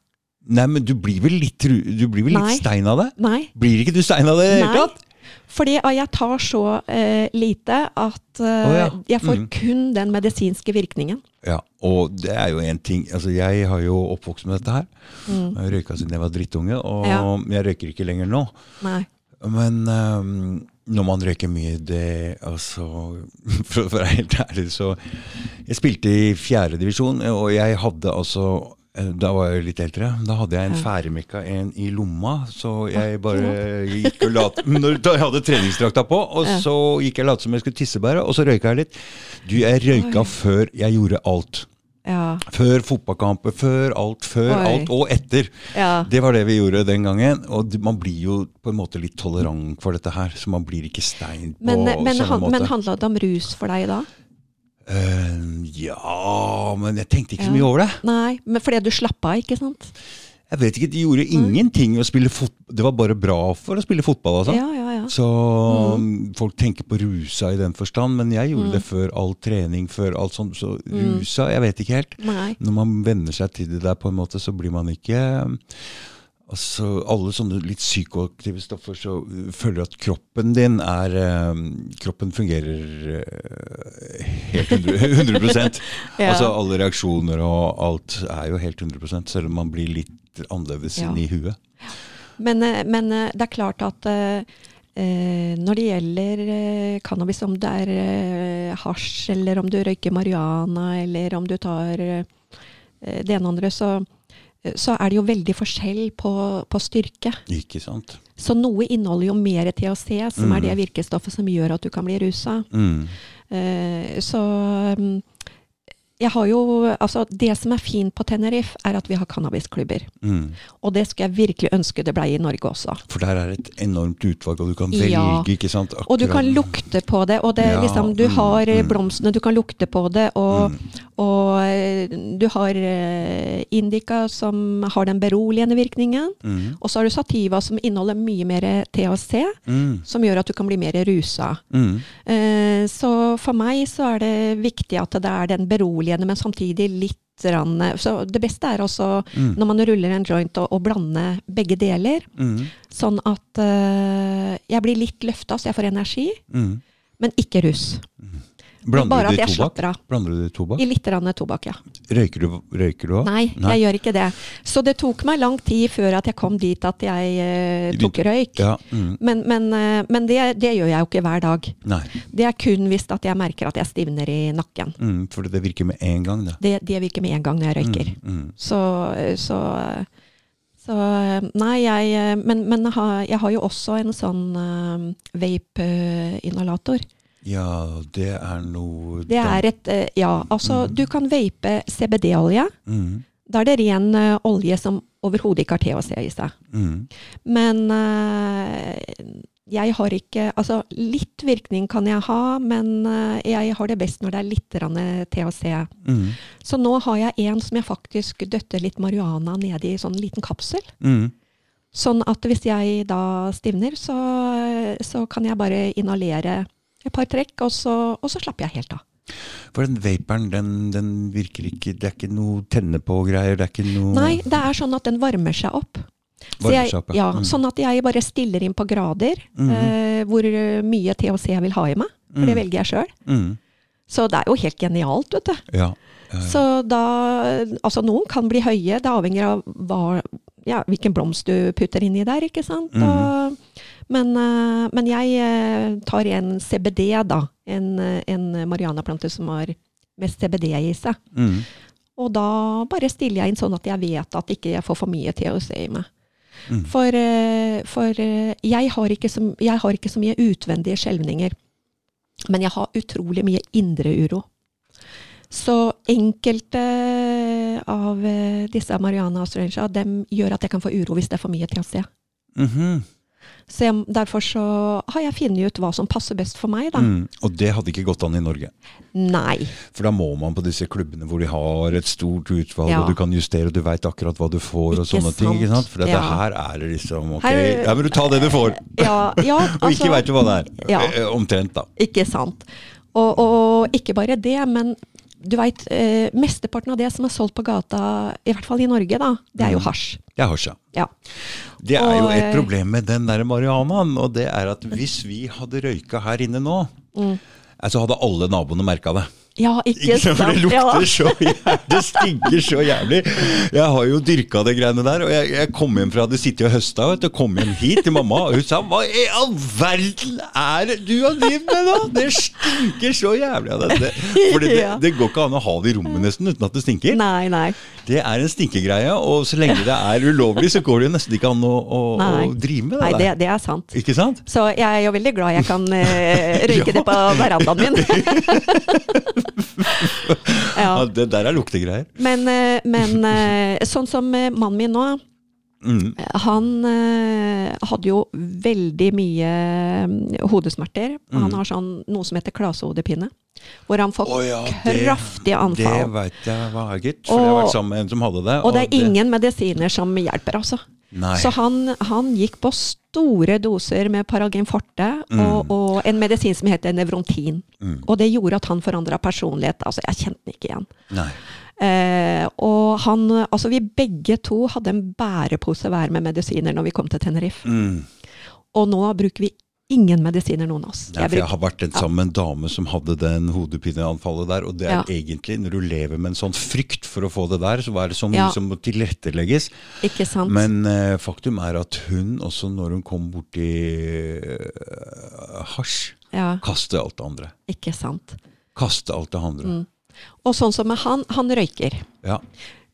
Nei, men du blir vel litt, du blir vel litt stein av det? Nei. Blir ikke du stein av det i det hele tatt? Fordi jeg tar så uh, lite at uh, oh, ja. jeg får Mm. kun den medisinske virkningen. Ja, og det er jo en ting Altså, jeg har jo oppvokst med dette her. Mm. Jeg røyka siden jeg var drittunge, og Ja. jeg røyker ikke lenger nå. Nei. Men um, når man røyker mye, det Altså (laughs) For å være helt ærlig, så Jeg spilte i fjerdedivisjon, og jeg hadde altså da var jeg litt eldre. Da hadde jeg en ferdigmekka en i lomma, så jeg bare gikk og lot når, jeg hadde treningsdrakta på, og så gikk jeg og lot som jeg skulle tisse bare, og så røyka jeg litt. Du, jeg røyka før jeg gjorde alt. Ja. Før fotballkamper, før alt, før Oi. alt, og etter. ja. Det var det vi gjorde den gangen. Og man blir jo på en måte litt tolerant for dette her, så man blir ikke stein på Men, men, samme han, måte. men handla det om rus for deg da? Eh, ja, men jeg tenkte ikke så mye over det. Nei, men fordi du slappa av, ikke sant? Jeg vet ikke, De gjorde ingenting å spille fot Det var bare bra for å spille fotball. altså. Ja, ja, ja. Så mm, folk tenker på rusa i den forstand, men jeg gjorde Mm. det før all trening, før alt sånt. Så rusa, jeg vet ikke helt. Nei. Når man venner seg til det der på en måte, så blir man ikke Altså, Alle sånne litt psykoaktive stoffer så uh, føler at kroppen din er eh, Kroppen fungerer eh, helt 100, 100 (laughs) (laughs) Ja. Altså Alle reaksjoner og alt er jo helt 100 selv om man blir litt annerledes Ja. inni huet. Men, eh, men det er klart at eh, når det gjelder cannabis, om det er eh, hasj, eller om du røyker marihuana, eller om du tar det ene og andre, så, så er det jo veldig forskjell på, på styrke. Ikke sant? Så noe inneholder jo mer THC, som Mm. er det virkestoffet som gjør at du kan bli rusa. Mm. Uh, så mm, jeg har jo Altså, det som er fint på Tenerife, er at vi har cannabisklubber. Mm. Og det skulle jeg virkelig ønske det ble i Norge også. For der er et enormt utvalg, og du kan Ja. velge, ikke sant? Og du kan lukte på det, og det, Ja, liksom, du mm, har eh, mm. blomstene, du kan lukte på det, og, Mm. og eh, du har eh, indica som har den beroligende virkningen. Mm. Og så har du sativa som inneholder mye mer THC, som gjør at du kan bli mer rusa. Mm. Eh, Så for meg så er det viktig at det er den beroligende, men samtidig litt Så det beste er også, Mm. når man ruller en joint, å, blande begge deler. Mm. Sånn at uh, jeg blir litt løfta, så jeg får energi, Mm. men ikke russ. Blander du? Blander du det i tobakk? I litt tobakk, ja. Røyker du, røyker du også? Nei, Nei. jeg gjør ikke det. Så det tok meg lang tid før at jeg kom dit at jeg uh, tok røyk. Ja. Mm. Men, men, uh, men det, det gjør jeg jo ikke hver dag. Nei. Det er kun hvis at jeg merker at jeg stivner i nakken. Mm. For det virker med en gang, da. Det, det virker med en gang når jeg røyker. Mm. Mm. Så, så, så Nei, jeg Men, men jeg har- jeg har jo også en sånn uh, vape-inhalator. Ja, det er noe Det er et eh, Ja, altså, du kan vape CBD-olje. mm. Da er det ren uh, olje som overhodet ikke har THC i seg. Mm. Men uh, jeg har ikke Altså, litt virkning kan jeg ha, men uh, jeg har det best når det er litt THC. Mm. Så nå har jeg en som jeg faktisk døtter litt marihuana ned i sånn liten kapsel. Mm. Sånn at hvis jeg da stivner, så, så kan jeg bare inhalere et par trekk, og så, og så slapper jeg helt av. For den vaperen, den, den virker ikke Det er ikke noe tenne på-greier? Det er ikke noe Nei, det er sånn at den varmer seg opp. Så Varmer jeg, seg opp, ja, Mm. Sånn at jeg bare stiller inn på grader Mhm. eh, hvor mye THC jeg vil ha i meg. For det Mm. velger jeg sjøl. Mm. Så det er jo helt genialt, vet du. Ja. ja. Så da Altså, noen kan bli høye. Det avhenger av hva, ja, hvilken blomst du putter inni der, ikke sant. Og, men, eh, men jeg eh, tar en CBD, da. En, eh, en marianaplante som har mest CBD i seg. Mm. Og da bare stiller jeg inn sånn at jeg vet at ikke jeg får for mye THC i meg. Mm. For, for jeg, har så, jeg har ikke så mye utvendige skjelvninger. Men jeg har utrolig mye indre uro. Så enkelte av disse marihuana australia, dem gjør at jeg kan få uro hvis det er for mye THC. Mhm. Så jeg, derfor så har jeg funnet ut hva som passer best for meg, da. Mm. Og det hadde ikke gått an i Norge. Nei. For da må man på disse klubbene hvor de har et stort utvalg, Ja. og du kan justere, og du veit akkurat hva du får, og Ikke sånne ting. ikke sant? For dette Ja. her er det liksom Ok, Her- ja, men du tar det du får! Ja, ja (laughs) Og ikke veit du hva det er. Ja. Eh, Omtrent, da. Ikke sant. Og, og ikke bare det, men du veit, eh, mesteparten av det som er solgt på gata, i hvert fall i Norge, da, det er jo Mm. hasj. Det er hasj, Ja. Det er jo et eh, problem med den der marihuanaen, og det er at hvis vi hadde røyka her inne nå, Mm. eh, så hadde alle naboene merka det. Ja, ikke Ikke sant? For det lukter så jævlig, (laughs) det stinker så jævlig. Jeg har jo dyrka det greiene der, og jeg, jeg kom hjem fra det sittet og høsta, vet du, kom hjem hit til mamma, og hun sa hva i all verden er det du har drevet med nå? Det stinker så jævlig av dette. For det, (laughs) det går ikke an å ha det i rommet nesten uten at det stinker. Nei, nei. Det er en stinkegreie, og så lenge det er ulovlig, så går det jo nesten ikke an å, å, å drive med det nei det, der. det er sant. Ikke sant? Så jeg er jo veldig glad jeg kan (laughs) uh, røyke det på verandaen min. (laughs) Ja, ja. det der er luktegreier. Men, eh, men eh, sånn som eh, mannen min nå, Mm. han eh, hadde jo veldig mye mm, hodesmerter. Mm. Han har sånn, noe som heter klasehodepine, hvor han får oh, ja, det- anfall. Det veit jeg hva er, gitt. For jeg har vært sammen med en som hadde det. Og det er ingen medisiner som hjelper, altså. Nei. Så han, han gikk på store doser med Paralgin forte og, og en medisin som heter Nevrontin. Og det gjorde at han forandra personlighet. Altså, jeg kjente den ikke igjen. Nei. Eh, og han, altså vi begge to hadde en bærepose hver med medisiner når vi kom til Tenerife. Mm. Og nå bruker vi ingen medisiner, noen av oss. Nei, for jeg har vært den sammen med en dame som hadde den hodepineanfallet der. Og det er Ja. egentlig, når du lever med en sånn frykt for å få det der, så er det så mye Ja. som må tilrettelegges. Ikke sant? Men eh, faktum er at hun, også når hun kom borti uh, hasj, ja, kaste alt det andre. ikke sant. Kaste alt det andre. Mm. Og sånn som med han, han røyker. Ja.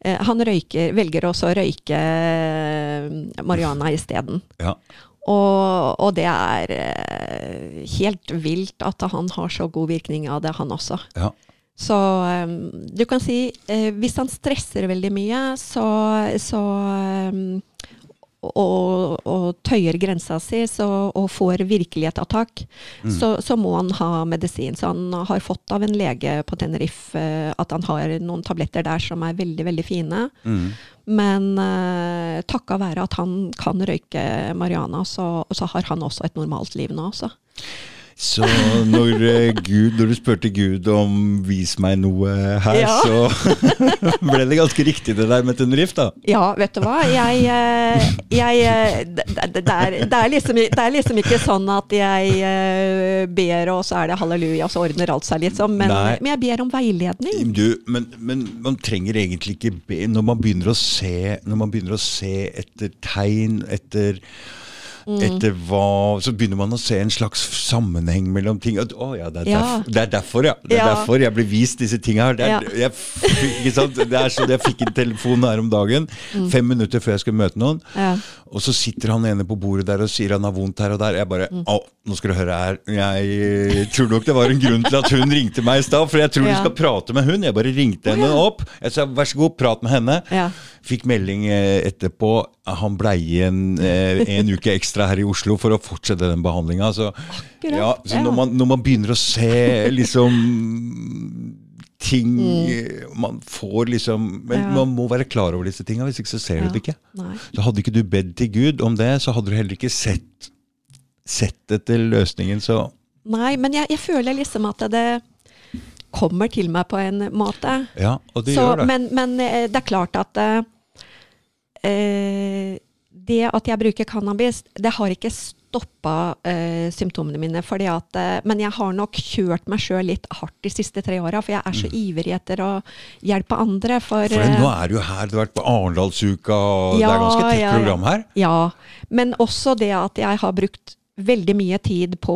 Eh, han røyker, velger også å røyke eh, marihuana isteden. ja. Og, og det er eh, helt vilt at han har så god virkning av det, han også. ja. Så du kan si hvis han stresser veldig mye, så, så og, og tøyer grensa si så, og får virkelig et attakk, så, så må han ha medisin. Så han har fått av en lege på Tenerife eh, at han har noen tabletter der som er veldig, veldig fine. Mm. Men uh, takka være at han kan røyke marihuana, så, så har han også et normalt liv nå også. Så når, eh, Gud, når du spurte Gud om 'vis meg noe her', Ja. så (laughs) ble det ganske riktig det der med Tenerife, da. Ja, vet du hva. Jeg, eh, jeg eh, det, det, er, det, er liksom, det er liksom ikke sånn at jeg ber, og så er det halleluja, og så ordner alt seg, liksom. Men, men jeg ber om veiledning. Du, men, men man trenger egentlig ikke be Når man begynner å se, når man begynner å se etter tegn, etter Mm. Etter hva Så begynner man å se en slags sammenheng mellom ting. At, å ja, det er, Ja. Derfor, det er derfor, ja. Det er Ja. derfor jeg blir vist disse tinga her. Det er, Ja. jeg, ikke sant? Det er sånn, jeg fikk en telefon her om dagen, Mm. fem minutter før jeg skulle møte noen. Ja. Og så sitter han ene på bordet der og sier han har vondt her og der. Jeg bare Mm. Nå skal du høre her. Jeg tror nok det var en grunn til at hun ringte meg i stad, for jeg tror du skal prate med hun. Jeg bare ringte henne opp. Jeg sa vær så god, prat med henne. Ja. Fikk melding eh, etterpå. Han blei igjen eh, en uke ekstra her i Oslo for å fortsette den behandlinga. Så, ja, så når, man, når man begynner å se liksom ting Man får liksom Men Mm. Ja. man må være klar over disse tinga, hvis ikke så ser du det ikke. Nei. Så hadde ikke du bedt til Gud om det, så hadde du heller ikke sett, sett etter løsningen. Så Nei, men jeg, jeg føler liksom at det kommer til meg på en måte. ja, og det Så, gjør det. men, men eh, det er klart at eh, eh, det at jeg bruker cannabis, det har ikke stoppa eh, symptomene mine. At, eh, men jeg har nok kjørt meg sjøl litt hardt de siste tre åra, for jeg er så ivrig etter å hjelpe andre. For, Mm. For nå er du jo her, du har vært på Arendalsuka, og det er ganske tett ja, ja. program her. Ja, men også det at jeg har brukt veldig mye tid på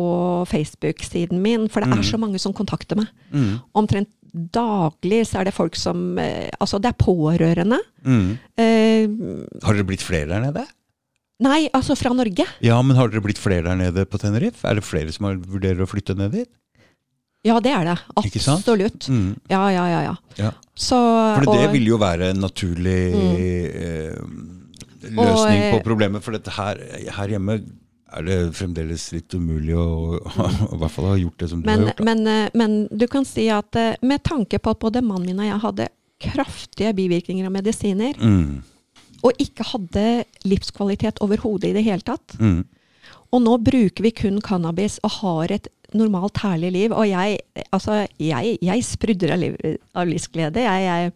Facebook-siden min, for det Mm. er så mange som kontakter meg. Omtrent daglig så er det folk som eh, Altså, det er pårørende. Mm. Uh, Har dere blitt flere der nede? nei, altså fra Norge. Ja, men har dere blitt flere der nede på Tenerife? Er det flere som vurderer å flytte ned dit? Ja, det er det. Absolutt. Mm. Ja, ja, ja. ja. Ja. Så, For det og- vil jo være en naturlig eh, løsning Og, eh, på problemet. For dette her, her hjemme er det fremdeles litt umulig (laughs) å i hvert fall ha gjort det som du men, har gjort. men, eh, men du kan si at eh, med tanke på at både mannen min og jeg hadde kraftige bivirkninger av medisiner, Mm. og ikke hadde livskvalitet overhodet i det hele tatt. Mm. Og nå bruker vi kun cannabis og har et normalt, herlig liv. Og jeg, altså, jeg, jeg sprudrer av, liv, av livsglede. Jeg, jeg,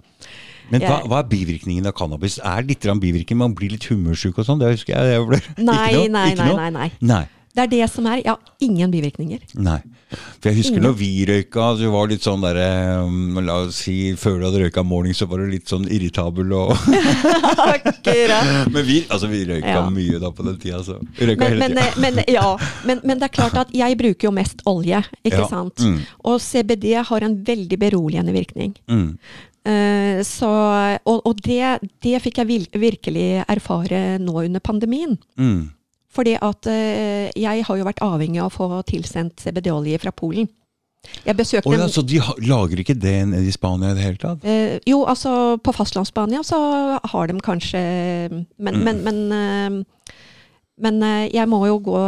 Men hva, hva er bivirkningen av cannabis? Er litt bivirkning? Man blir litt humørsjuk og sånn? Det husker jeg. jeg ble, nei, ikke noe? nei, ikke nei, noe? nei, nei. Nei. Det er det som er. Ja, ingen bivirkninger. Nei. For jeg husker Ingen. når vi røyka, så var litt sånn derre um, La oss si før du hadde røyka morning, så var du litt sånn irritabel og (laughs) Akkurat. Men vi, altså, vi røyka Ja. mye da på den tida, så. Vi røyka Men, hele men, tida. eh, men, ja, men, men det er klart at jeg bruker jo mest olje, ikke Ja, sant? mm. Og CBD har en veldig beroligende virkning. Mm. Eh, så, og og det, det fikk jeg virkelig erfare nå under pandemien. Mm. Fordi at eh, jeg har jo vært avhengig av å få tilsendt CBD-olje fra Polen. Jeg besøkte oh, ja, så de lager ikke det i Spania i det hele tatt? eh, Jo, altså på fastlandsspania så har de kanskje Men, Mm. men, men, men eh, jeg må jo gå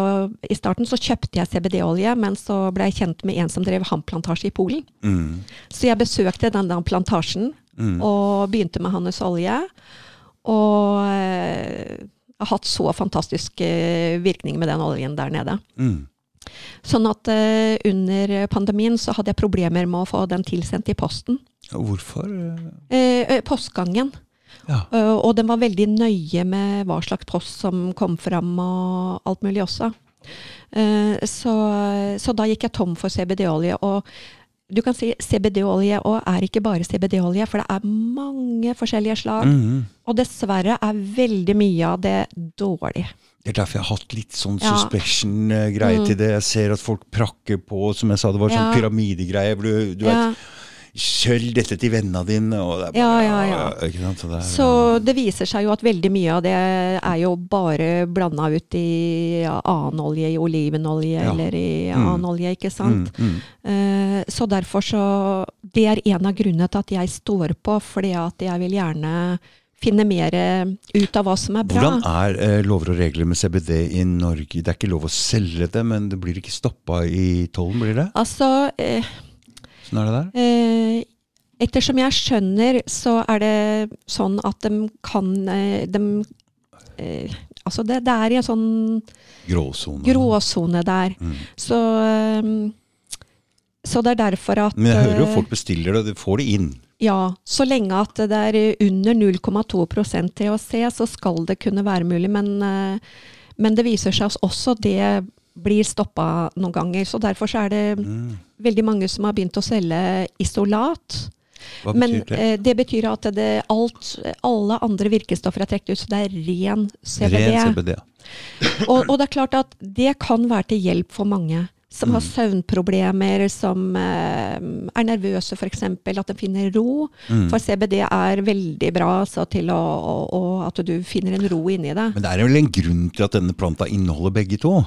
I starten så kjøpte jeg CBD-olje, men så ble jeg kjent med en som drev hamplantasje i Polen. Mm. Så jeg besøkte den der plantasjen Mm. og begynte med hans olje. Og jeg har hatt så fantastisk eh, virkning med den oljen der nede. Mm. Sånn at eh, under pandemien så hadde jeg problemer med å få den tilsendt i posten. Hvorfor? Eh, eh, postgangen. Ja. Eh, og den var veldig nøye med hva slags post som kom fram og alt mulig også. Eh, så, så da gikk jeg tom for CBD-olje. Og du kan si CBD-olje og er ikke bare CBD-olje, for det er mange forskjellige slag. Mhm. Og dessverre er veldig mye av det dårlig. Det er derfor jeg har hatt litt sånn Ja. suspicion-greie Mm. til det. Jeg ser at folk prakker på, som jeg sa, det var sånn Ja. pyramidegreie. hvor Du, du Ja. vet, Sølg dette til vennene dine, og det er bare Ja, ja, ja. Så det er, Så det viser seg jo at veldig mye av det er jo bare blanda ut i ja, annen olje, i olivenolje eller i Mm. annen olje, ikke sant. Mm, mm. Uh, Så derfor så Det er en av grunnene til at jeg står på, fordi at jeg vil gjerne finne mer ut av hva som er bra. Hvordan er eh, lover og regler med CBD i Norge? Det er ikke lov å selge det, men det blir ikke stoppa i tollen, blir det? Altså, eh, Sånn er det der? eh, ettersom jeg skjønner, så er det sånn at de kan eh, de, eh, Altså, det, det er i en sånn Gråsone. gråsone der. Mm. Så, så det er derfor at Men jeg hører jo folk bestiller det, de får det inn. Ja, så lenge at det er under 0,2% THC, så skal det kunne være mulig. Men, men det viser seg også det blir stoppa noen ganger. Så derfor så er det Mm. veldig mange som har begynt å selge isolat. Hva Men det? eh, det betyr at det, alt, alle andre virkestoffer er trukket ut, så det er ren CBD. Ren CBD. Og, og det er klart at det kan være til hjelp for mange som har Mm. søvnproblemer, som eh, er nervøse f.eks. At de finner ro. Mm. For CBD er veldig bra så til å, å, å, at du finner en ro inni deg. Men det er vel en grunn til at denne planta inneholder begge to?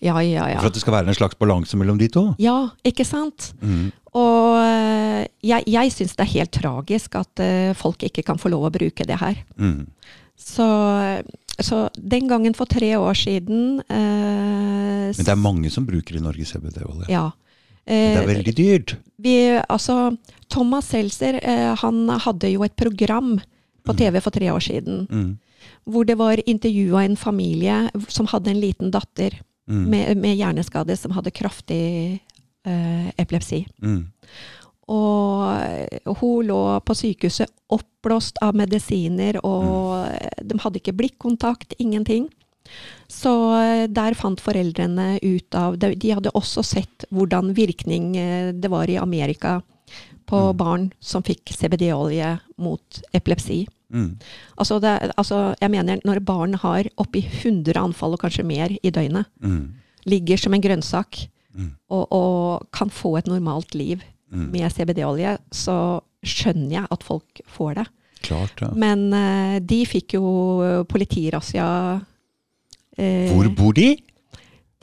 Ja, ja, ja. For at det skal være en slags balanse mellom de to? Ja, ikke sant? Mm. Og eh, jeg, jeg syns det er helt tragisk at eh, folk ikke kan få lov å bruke det her. Mm. Så, så den gangen for tre år siden eh, Men det er mange som bruker i Norge CBD-olje. Ja. Men Det er Eh, veldig dyrt. vi, altså, Thomas Seltzer eh, han hadde jo et program på TV for tre år siden, Mm. hvor det var intervjua en familie som hadde en liten datter Mm. med, med hjerneskade som hadde kraftig uh, epilepsi. Mm. Og hun lå på sykehuset oppblåst av medisiner, og mm. de hadde ikke blikkontakt, ingenting. Så eh, der fant foreldrene ut av De de hadde også sett hvordan virkning eh, det var i Amerika på Mm. barn som fikk CBD-olje mot epilepsi. Mm. Altså, det, altså, jeg mener, når barn har oppi 100 anfall og kanskje mer i døgnet, Mm. ligger som en grønnsak Mm. og, og kan få et normalt liv Mm. med CBD-olje, så skjønner jeg at folk får det. Klart, ja. Men uh, de fikk jo politirazzia Uh, Hvor bor de?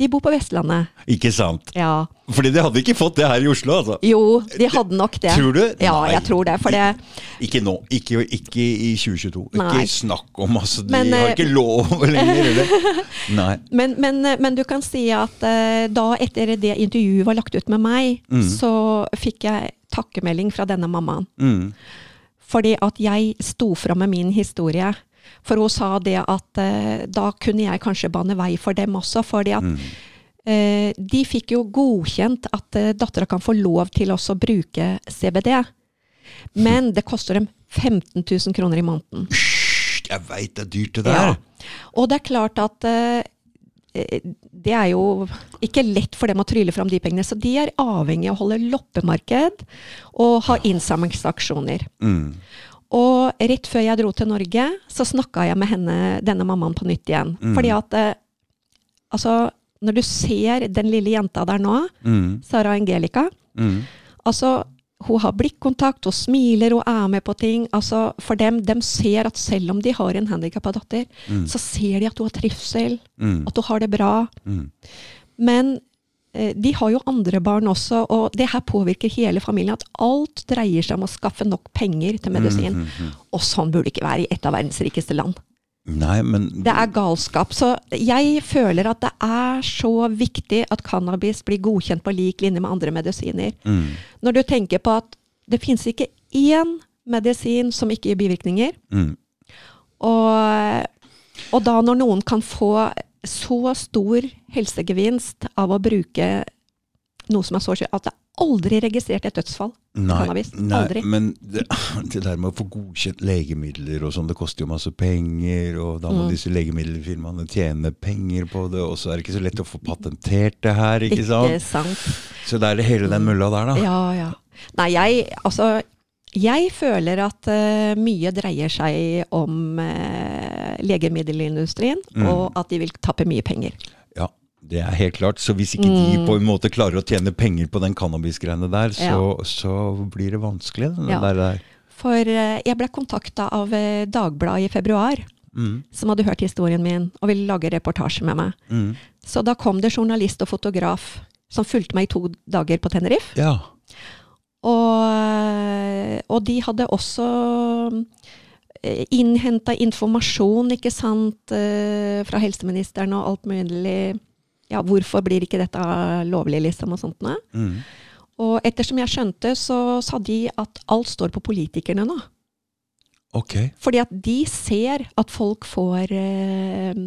De bor på Vestlandet. Ikke sant? Ja. Fordi de hadde ikke fått det her i Oslo, altså. Jo, de hadde nok det. Tror du? Ja, Nei. jeg tror det. For det Ikke nå. Ikke, ikke i 2022. Nei. Ikke snakk om, altså. De Men, har eh, ikke lov lenger, eller? (laughs) Nei. men, men, men du kan si at eh, da etter det intervjuet var lagt ut med meg, Mm. så fikk jeg takkemelding fra denne mammaen. Mm. Fordi at jeg sto fram med min historie. For hun sa det at eh, da kunne jeg kanskje bane vei for dem også. fordi at Mm. eh, de fikk jo godkjent at eh, dattera kan få lov til også å bruke CBD. Men det koster dem 15 000 kroner i måneden. Jeg veit det er dyrt, det der. Ja. Og det er klart at eh, eh, det er jo ikke lett for dem å trylle fram de pengene. Så de er avhengig av å holde loppemarked og ha innsamlingsaksjoner. Mm. Og rett før jeg dro til Norge, så snakka jeg med henne, denne mammaen på nytt igjen. Mm. Fordi at eh, altså, når du ser den lille jenta der nå, Mm. Sara Angelica Mm. altså, Hun har blikkontakt, hun smiler, hun er med på ting. altså For dem, de ser at selv om de har en handikappa datter, Mm. så ser de at hun har trivsel, Mm. at hun har det bra. Mm. Men de har jo andre barn også, og det her påvirker hele familien. At alt dreier seg om å skaffe nok penger til medisin. Mm, mm, mm. Og sånn burde det ikke være i et av verdens rikeste land. Nei, men Det er galskap. Så jeg føler at det er så viktig at cannabis blir godkjent på lik linje med andre medisiner. mm. Når du tenker på at det finnes ikke én medisin som ikke gir bivirkninger. Mm. Og Og da når noen kan få så stor helsegevinst av å bruke noe som er så skjønt, at det aldri registrert et dødsfall Nei, cannabis. nei Aldri. men det, (clears throat) det der med å få godkjent legemidler og sånn, det koster jo masse penger, og da må Mm. disse legemiddelfirmaene tjene penger på det, og så er det ikke så lett å få patentert det her, ikke sant? sant? Så det er det hele den mølla der, da. Ja, ja. Nei, jeg altså jeg føler at uh, mye dreier seg om uh, legemiddelindustrien, Mm. og at de vil tappe mye penger. Ja, det er helt klart. Så hvis ikke de Mm. på en måte klarer å tjene penger på den cannabisgreiene der, så, så blir det vanskelig. Ja. der, der. For uh, jeg ble kontakta av Dagbladet i februar, Mm, som hadde hørt historien min og ville lage reportasje med meg. mm. Så da kom det journalist og fotograf som fulgte meg i to dager på Tenerife. Ja. Og, og de hadde også innhenta informasjon, ikke sant, eh, fra helseministeren og alt mulig. Ja, hvorfor blir ikke dette lovlig, liksom, og sånt noe. Mm. Og ettersom jeg skjønte, så sa de at alt står på politikerne nå. Okay. Fordi at de ser at folk får eh,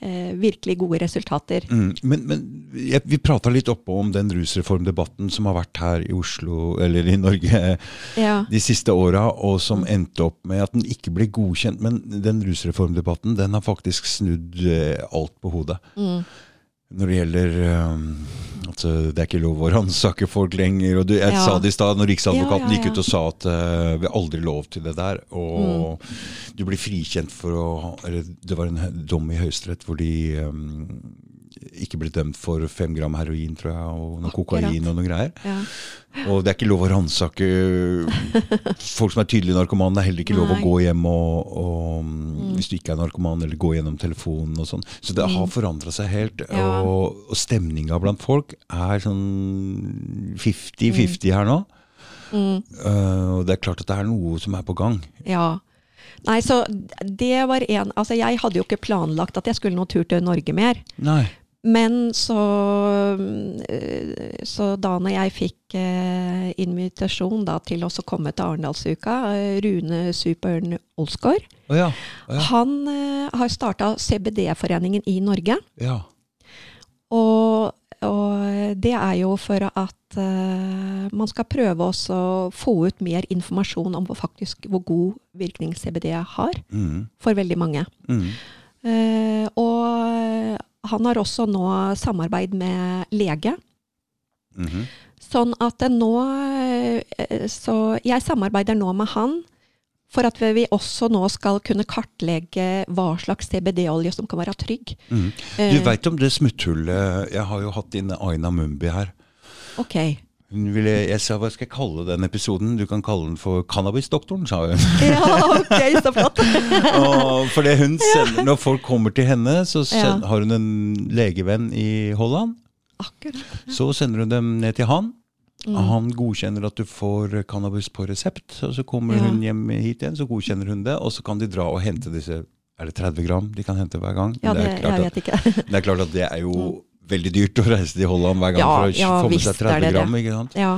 eh, virkelig gode resultater. Mm. Men, men jeg, vi prata litt oppå om den rusreformdebatten som har vært her i Oslo, eller i Norge, Ja. de siste åra, og som endte opp med at den ikke ble godkjent. Men den rusreformdebatten den har faktisk snudd eh, alt på hodet. Mm. Når det gjelder um, altså, Det er ikke lov å ransake folk lenger. du, Jeg Ja. sa det i stad, når Riksadvokaten Ja, ja, gikk ut og sa at uh, vi har aldri lov til det der. Og Mm. du blir frikjent for å eller Det var en dom i Høyesterett hvor de um, ikke blitt dømt for fem gram heroin, tror jeg, og noe kokain og noe greier. Ja. Og det er ikke lov å ransake folk som er tydelige narkomane. Det er heller ikke lov å gå hjem og, og hvis du ikke er narkoman, eller gå gjennom telefonen og sånn. Så det har forandra seg helt. Mm. Ja. Og, og stemninga blant folk er sånn 50-50 her nå. Mm. Uh, og det er klart at det er noe som er på gang. Ja. Nei, så det var en Altså, jeg hadde jo ikke planlagt at jeg skulle noen tur til Norge mer. Nei. Men så eh, Så da når jeg fikk eh, invitasjon da til å komme til Arendalsuka, eh, Rune Supern Olsgaard, oh ja. oh ja. han eh, har starta CBD-foreningen i Norge. ja. Og, og det er jo for at eh, man skal prøve å få ut mer informasjon om hvor, faktisk, hvor god virkning CBD har Mm. for veldig mange. Mm. Eh, og han har også nå samarbeid med lege. Mhm. Sånn at nå eh, Så jeg samarbeider nå med han for at vi også nå skal kunne kartlegge hva slags CBD-olje som kan være trygg. Mm. Du Eh, veit om det smutthullet Jeg har jo hatt inne Aina Mumbi her. Ok. Ville, jeg sa hva skal jeg kalle den episoden? Du kan kalle den for Cannabisdoktoren, sa hun. (laughs) Ja, ok, så flott. (laughs) For det hun sender, Når folk kommer til henne, så send, Ja. har hun en legevenn i Holland. Akkurat. Så sender hun dem ned til han. Mm. Han godkjenner at du får cannabis på resept. Og så kommer hun hjem hit igjen, så godkjenner hun det. Og så kan de dra og hente disse Er det 30 gram de kan hente hver gang? Ja, det, det, er klart jeg at, (laughs) det er klart at det er jo veldig dyrt å reise til Holland hver gang Ja, for å ja, få med seg er 30 det det. gram. ikke sant? Ja.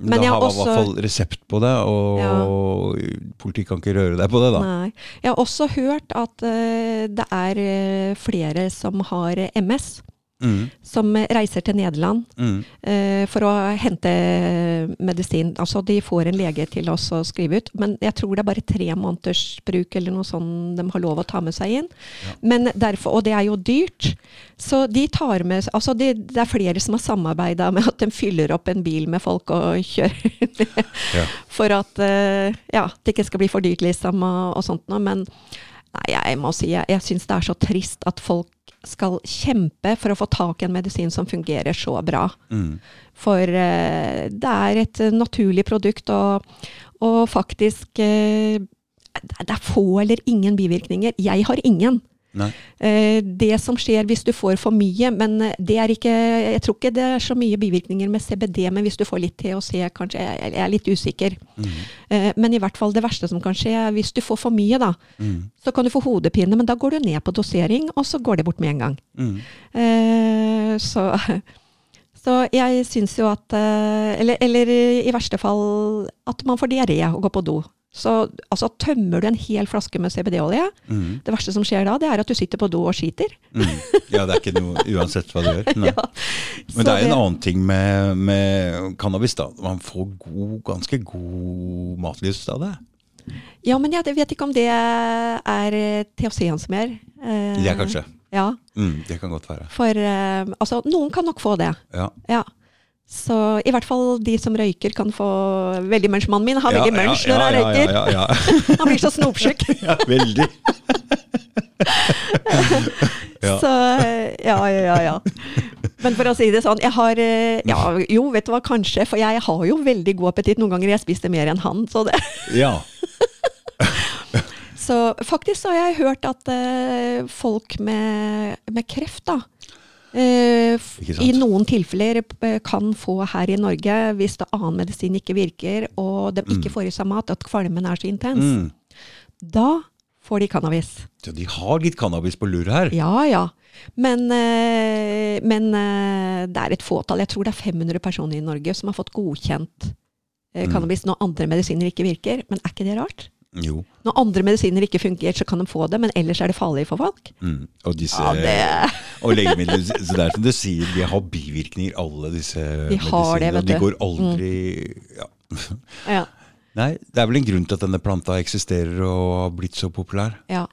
Men, da har man i hvert fall resept på det, og politiet kan ikke røre deg på det, da. Nei. Jeg har også hørt at uh, det er eh, flere som har MS, Mm, som reiser til Nederland mm, uh, for å hente medisin. Altså de får en lege til oss å skrive ut, men jeg tror det er bare tre måneders bruk eller noe sånt de har lov å ta med seg inn. Ja. Men derfor, og det er jo dyrt, så de tar med Altså det, det er flere som har samarbeida med at de fyller opp en bil med folk og (laughs) kjører Ja. for at uh, ja, det ikke skal bli for dyrt, liksom, og, og sånt noe. Men nei, jeg må si jeg, jeg syns det er så trist at folk skal kjempe for å få tak i en medisin som fungerer så bra. mm. For eh, det er et eh, naturlig produkt, og, og faktisk eh, det er få eller ingen bivirkninger. Jeg har ingen. Eh, det som skjer hvis du får for mye, men det er ikke Jeg tror ikke det er så mye bivirkninger med CBD, men hvis du får litt THC, kanskje Jeg jeg er litt usikker. Mm. Eh, men i hvert fall det verste som kan skje, er hvis du får for mye, da, Mm. så kan du få hodepine, men da går du ned på dosering, og så går det bort med en gang. Mm. Eh, så, (laughs) så jeg syns jo at eh, eller, eller i verste fall at man får diaré og går på do. Så altså, tømmer du en hel flaske med CBD-olje, Mm. det verste som skjer da, det er at du sitter på do og skiter. Mm. Ja, det er ikke noe uansett hva du gjør. (laughs) Ja. Men det er en annen ting med, med cannabis. da. Man får god, ganske god matlyst av det. Ja, men jeg vet ikke om det er eh, THC-en som er. Eh, Det er kanskje. Ja, Mm, det kan godt være. for eh, altså, noen kan nok få det. Ja. Ja. Så i hvert fall de som røyker kan få Veldig munchmannen min har Ja, veldig munch ja, når han ja, røyker. Ja, ja, (laughs) Han blir så snopsjuk. (laughs) ja. veldig. (laughs) Så ja, ja, ja, ja. Men for å si det sånn, jeg har eh, Ja, jo, vet du hva, kanskje. For jeg har jo veldig god appetitt. Noen ganger jeg spiste mer enn han. Så, det. Ja. så faktisk så har jeg hørt at eh, folk med, med kreft, da eh, f- Ikke sant? I noen tilfeller eh, kan få her i Norge, hvis det annen medisin ikke virker, og de ikke får i seg mat, at kvalmen er så intens, Mm. da får de cannabis. Så de har litt cannabis på lur her. Ja, ja. Men, eh, men eh, det er et fåtall. Jeg tror det er 500 personer i Norge som har fått godkjent eh, Mm. cannabis når andre medisiner ikke virker. Men er ikke det rart? Jo. Når andre medisiner ikke fungerer, så kan de få det, men ellers er det farlig for folk. Mm. Og disse Ja, Og legemidler. Så det er som du sier, de har bivirkninger, alle disse De har det, vet du. de går aldri ja. Ja. Nei, det er vel en grunn til at denne planta eksisterer og har blitt så populær. ja.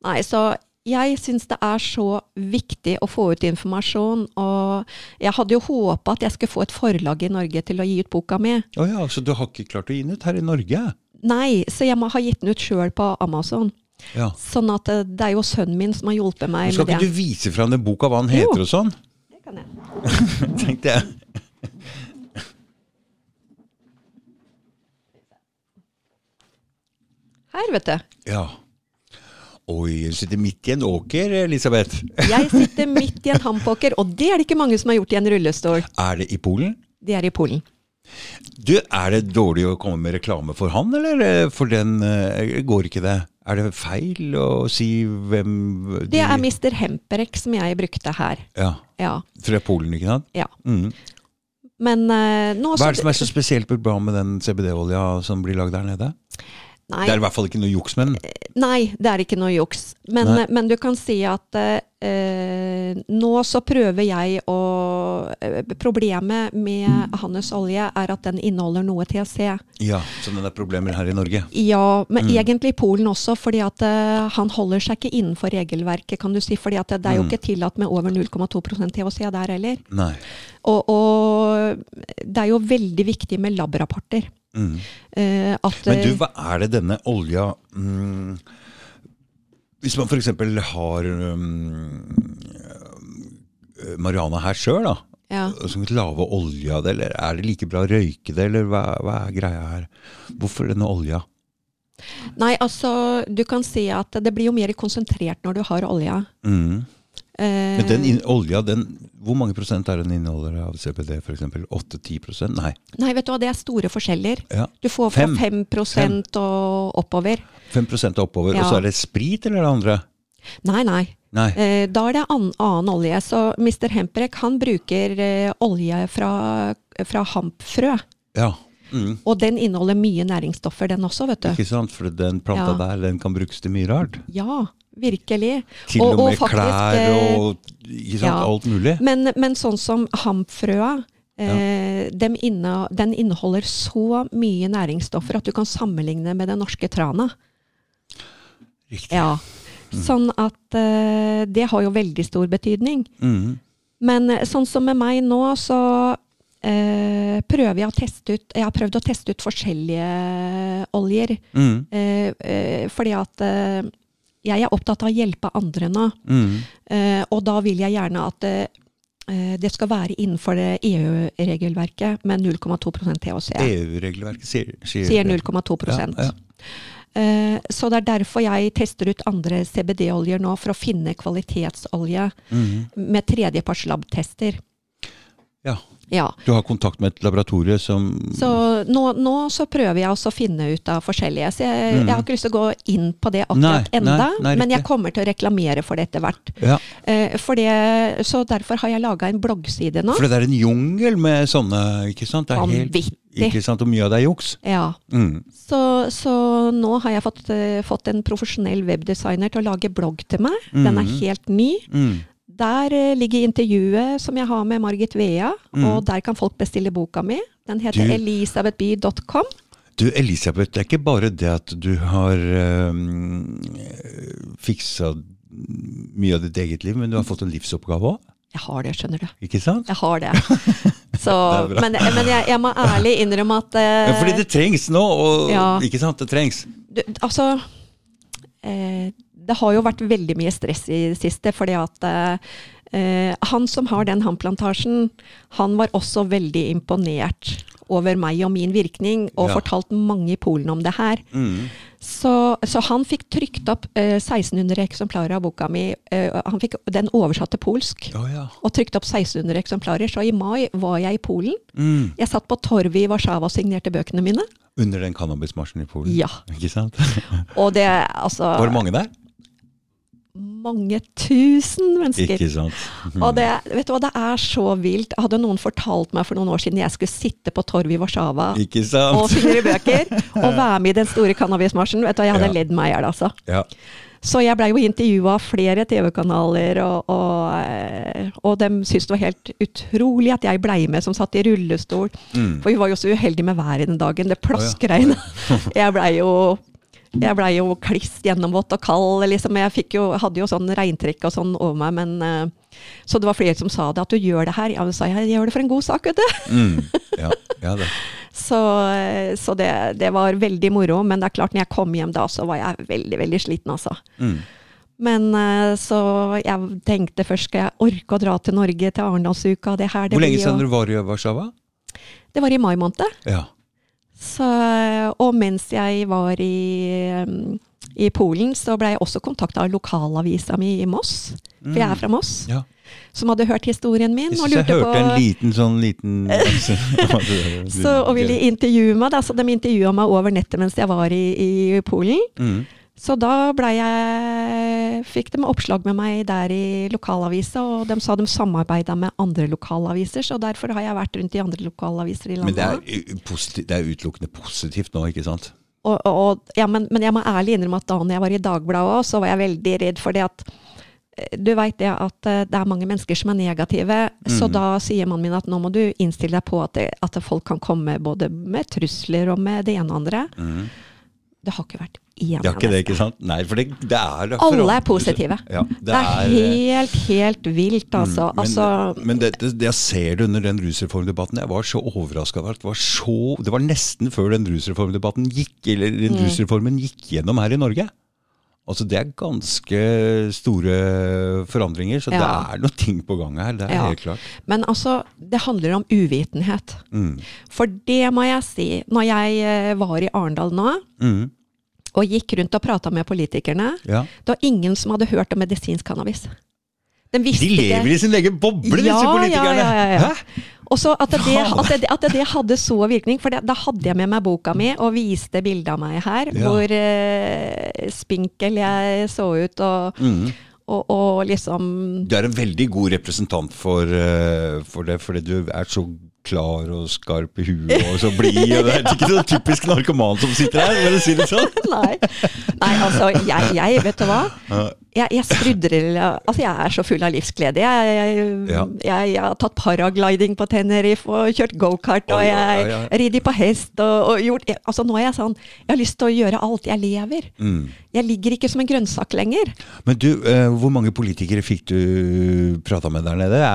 Nei, så jeg syns det er så viktig å få ut informasjon, og jeg hadde jo håpa at jeg skulle få et forlag i Norge til å gi ut boka mi. Å ja, så du har ikke klart å gi den ut her i Norge? Nei, så jeg må ha gitt den ut sjøl på Amazon. Ja. Sånn at eh, det er jo sønnen min som har hjulpet meg Skal med ikke du vise fram den boka, hva den Jo. heter og sånn? Det kan jeg. (laughs) (laughs) Tenkte jeg. Her, vet du. Ja. Oi, du sitter midt i en åker, Elisabeth. (laughs) Jeg sitter midt i en hampåker, og det er det ikke mange som har gjort i en rullestol. Er det i Polen? Det er i Polen. Du, Er det dårlig å komme med reklame for han, eller eh, for den eh, går ikke det? Er det feil å si hvem de Det er Mr. Hemperek som jeg brukte her. Ja, Ja. Fra Polen, ikke sant? ja. Mm. Men uh, Hva er det som er så spesielt bra med den CBD-olja som blir lagd der nede? Nei, Det er i hvert fall ikke noe juks med den. nei, det er ikke noe juks. Men, men du kan si at eh, nå så prøver jeg å eh, Problemet med Hannes olje er at den inneholder noe THC. Ja, Så den er problemer her i Norge. Ja, men Mm. egentlig i Polen også, fordi at eh, han holder seg ikke innenfor regelverket, kan du si. fordi at det er jo Mm. ikke tillatt med over 0,2% THC der heller. Nei. Og, og det er jo veldig viktig med labrapporter. Mm. Eh, at, Men du, eh, hva er det denne olja mm, Hvis man f.eks. har um, marihuana her sjøl, da. ja. Som lave det, eller er det like bra å røyke det, eller hva, hva er greia her? Hvorfor denne olja? Nei, altså, du kan si at det blir jo mer konsentrert når du har olja. Mm. Eh, Men den in olja, den, hvor mange prosent er den inneholder av CPD f.eks.? 8-10 prosent? Nei. nei, vet du hva, det er store forskjeller. Ja. Du får fra 5, 5 og oppover. 5 og oppover. Ja. Og så er det sprit, eller er det andre? Nei, nei. Nei. Eh, da er det an, annen olje. Så Mr. Hemprek han bruker eh, olje fra, fra hampfrø. Ja. Mm. Og den inneholder mye næringsstoffer, den også, vet du. Ikke sant? For den planta Ja. der, den kan brukes til mye rart. Ja, virkelig. Til Og- og, med faktisk, klær eh, og sant? ja. alt mulig. Men, men sånn som hampfrøa, eh, den, inne, den inneholder så mye næringsstoffer at du kan sammenligne med den norske trana. Riktig. Ja. Sånn at eh, det har jo veldig stor betydning. Mm. Men eh, sånn som med meg nå, så eh, prøver jeg å teste ut Jeg har prøvd å teste ut forskjellige oljer. Mm. Fordi at jeg er opptatt av å hjelpe andre nå. Mm. Uh, og da vil jeg gjerne at eh, det skal være innenfor EU-regelverket med 0,2% THC. EU-regelverket sier, sier, Sier 0,2 Ja, ja. Så det er derfor jeg tester ut andre CBD-oljer nå, for å finne kvalitetsolje Mm. med tredjeparts labtester. Ja. Ja. Du har kontakt med et laboratorie som Så nå, nå så prøver jeg også å finne ut av forskjellige. Så jeg, jeg har ikke lyst til å gå inn på det akkurat Mm. Nei, enda, nei, nei, men jeg kommer til å reklamere for det etter hvert. Ja, Eh, det, så derfor har jeg laga en bloggside nå. for det er en jungel med sånne, ikke sant? Det er helt, Vanvittig. ikke sant? Og mye av det er juks. Ja. Mm. Så, så nå har jeg fått, eh, fått en profesjonell webdesigner til å lage blogg til meg. Den er helt ny. Mm. Der eh, ligger intervjuet som jeg har med Margit Vea, og der kan folk bestille boka mi. Den heter Du- elisabethby.com. Du Elisabeth, det er ikke bare det at du har um, fiksa mye av ditt eget liv, men du har fått en livsoppgave òg, Jeg har det, skjønner du. ikke sant? Jeg har det. (laughs) Så, Det men men jeg, jeg må ærlig innrømme at eh, Ja, fordi det trengs nå, og, Ja. ikke sant? Det trengs. du, Altså eh, Det har jo vært veldig mye stress i det siste, fordi at eh, eh, han som har den hamplantasjen, han var også veldig imponert over meg og min virkning, og Ja. fortalt mange i Polen om det her. Mm. Så, så han fikk trykt opp eh, 1600 eksemplarer av boka mi. Eh, han fikk den oversatt til polsk. oh, ja. Og trykt opp 1600 eksemplarer. Så i mai var jeg i Polen. Mm. Jeg satt på torvet i Warszawa og signerte bøkene mine. Under den cannabismarsjen i Polen. Ja. Ikke sant? Og det altså Var det mange der? Mange tusen mennesker. Ikke sant? Og det, vet du hva, det er så vilt. Hadde noen fortalt meg for noen år siden jeg skulle sitte på torget i Warszawa og finne bøker, og være med i den store cannabismarsjen, vet du hva, jeg hadde Ja. ledd meg i hjel, altså. Ja. Så jeg blei jo intervjua av flere TV-kanaler, og, og, og de syntes det var helt utrolig at jeg blei med, som satt i rullestol. Mm. For vi var jo så uheldige med været den dagen. Det plaskregna. (laughs) Jeg blei jo jeg blei jo kliss gjennomvåt og kald. Liksom. Jeg jo, hadde jo sånn regntrekk og sånn over meg, men eh, Så det var flere som sa det, at du gjør det her. Ja, så sa jeg jeg gjør det for en god sak, vet du. Mm. (laughs) ja. ja det. Så, eh, så det, det var veldig moro. Men det er klart, når jeg kom hjem da, så var jeg veldig, veldig sliten, altså. Mm. Men eh, så jeg tenkte først skal jeg orke å dra til Norge, til Arendalsuka. Det her, det Hvor lenge siden var du var i Warszawa? Det var i mai måned. Ja. Så, og mens jeg var i, um, i Polen, så ble jeg også kontakta av lokalavisa mi i Moss. For jeg er fra Moss. ja. Som hadde hørt historien min. Jeg og lurte jeg hørte på... en liten sånn liten (laughs) (laughs) Så, og ville intervjue meg. Da. Så de intervjua meg over nettet mens jeg var i, i Polen. mm. Så da ble jeg, fikk de oppslag med meg der i lokalavisa, og de sa de samarbeida med andre lokalaviser, så derfor har jeg vært rundt i andre lokalaviser i Men det landet. er, positiv, det er utelukkende positivt nå, ikke sant? Og, og, ja, men, men jeg må ærlig innrømme at da når jeg var i Dagbladet òg, så var jeg veldig redd for det at eh, du veit det at eh, det er mange mennesker som er negative, så Mm. da sier mannen min at nå må du innstille deg på at, det, at folk kan komme både med trusler og med det ene og andre. Mm. Det har ikke vært én Det er ikke det, ikke sant? Nei, for det, det er Alle er positive. Ja, Det er helt, helt vilt, altså. Mm, men altså men det, det, det jeg ser det under den rusreformdebatten. Jeg var så overraska over at det var så Det var nesten før den rusreformdebatten gikk, eller den Mm. rusreformen gikk gjennom her i Norge. Altså Det er ganske store forandringer, så det er noen ting på gang her. Det er Ja. helt klart. Men altså, det handler om uvitenhet. Mm. For det må jeg si. Når jeg eh, var i Arendal nå, Mm. Og gikk rundt og prata med politikerne, Ja. det var ingen som hadde hørt om medisinsk cannabis. De De lever i sin egen boble, Ja, disse politikerne! ja, ja, ja. ja. Og så at det, at, det, at det hadde så virkning, for det, da hadde jeg med meg boka mi og viste bilde av meg her, hvor eh, spinkel jeg så ut, og, Mm. og, og liksom Du er en veldig god representant for, uh, for det, fordi du er så klar og skarp i huet og så blid. Det er ikke sånn typisk narkoman som sitter her, vil jeg si det sånn. (laughs) Nei. Nei, altså, jeg, jeg vet du hva? Jeg, jeg sprudrer Altså, jeg er så full av livsglede. Jeg, jeg, Ja. jeg, har tatt paragliding på Tenerife og kjørt gokart, og Oi, jeg oi, oi. ridder på hest og, og gjort Altså, nå er jeg sånn Jeg har lyst til å gjøre alt. Jeg lever. Mm. Jeg ligger ikke som en grønnsak lenger. Men du, eh, hvor mange politikere fikk du prata med der nede? (laughs)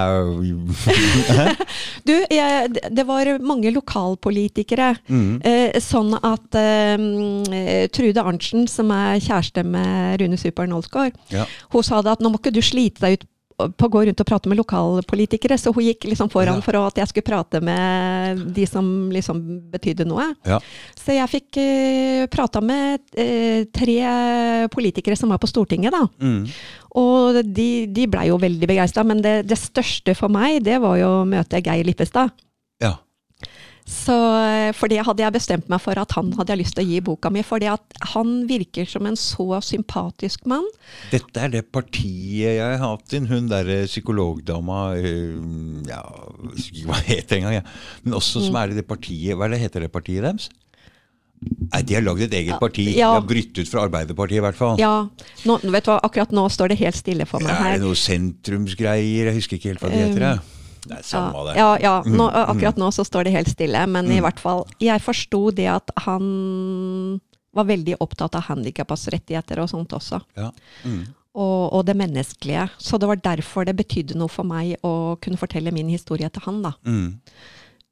(laughs) Du, det- det var mange lokalpolitikere. Mm. Eh, sånn at eh, Trude Arntzen, som er kjæreste med Rune Super Nolsgaard, ja. hun sa det at nå må ikke du slite deg ut på å gå rundt og prate med lokalpolitikere, så hun gikk liksom foran Ja. for at jeg skulle prate med de som liksom betydde noe. Ja. Så jeg fikk uh, prata med uh, tre politikere som var på Stortinget, da. Mm. Og de, de blei jo veldig begeistra, men det, det største for meg, det var jo å møte Geir Lippestad. ja. Så, eh, for det hadde jeg bestemt meg for at han hadde jeg lyst til å gi boka mi. For han virker som en så sympatisk mann. Dette er det partiet jeg har hatt inn. Hun derre psykologdama øh, Ja, husker ikke hva det heter engang. Ja. Men også Mm. som er i det partiet Hva er det heter det partiet deres? Nei, De har lagd et eget parti. Ja. De har brytt ut fra Arbeiderpartiet, i hvert fall. Ja, nå, vet du hva, akkurat nå står det helt stille for meg her. er det noe sentrumsgreier? Jeg husker ikke helt hva det heter. jeg. Det er samme Ja, det. ja, ja nå, akkurat nå så står det helt stille, men i hvert fall Jeg forsto det at han var veldig opptatt av handikappas rettigheter og sånt også. Ja. Mm. Og, og det menneskelige. Så det var derfor det betydde noe for meg å kunne fortelle min historie til han, da. Mm.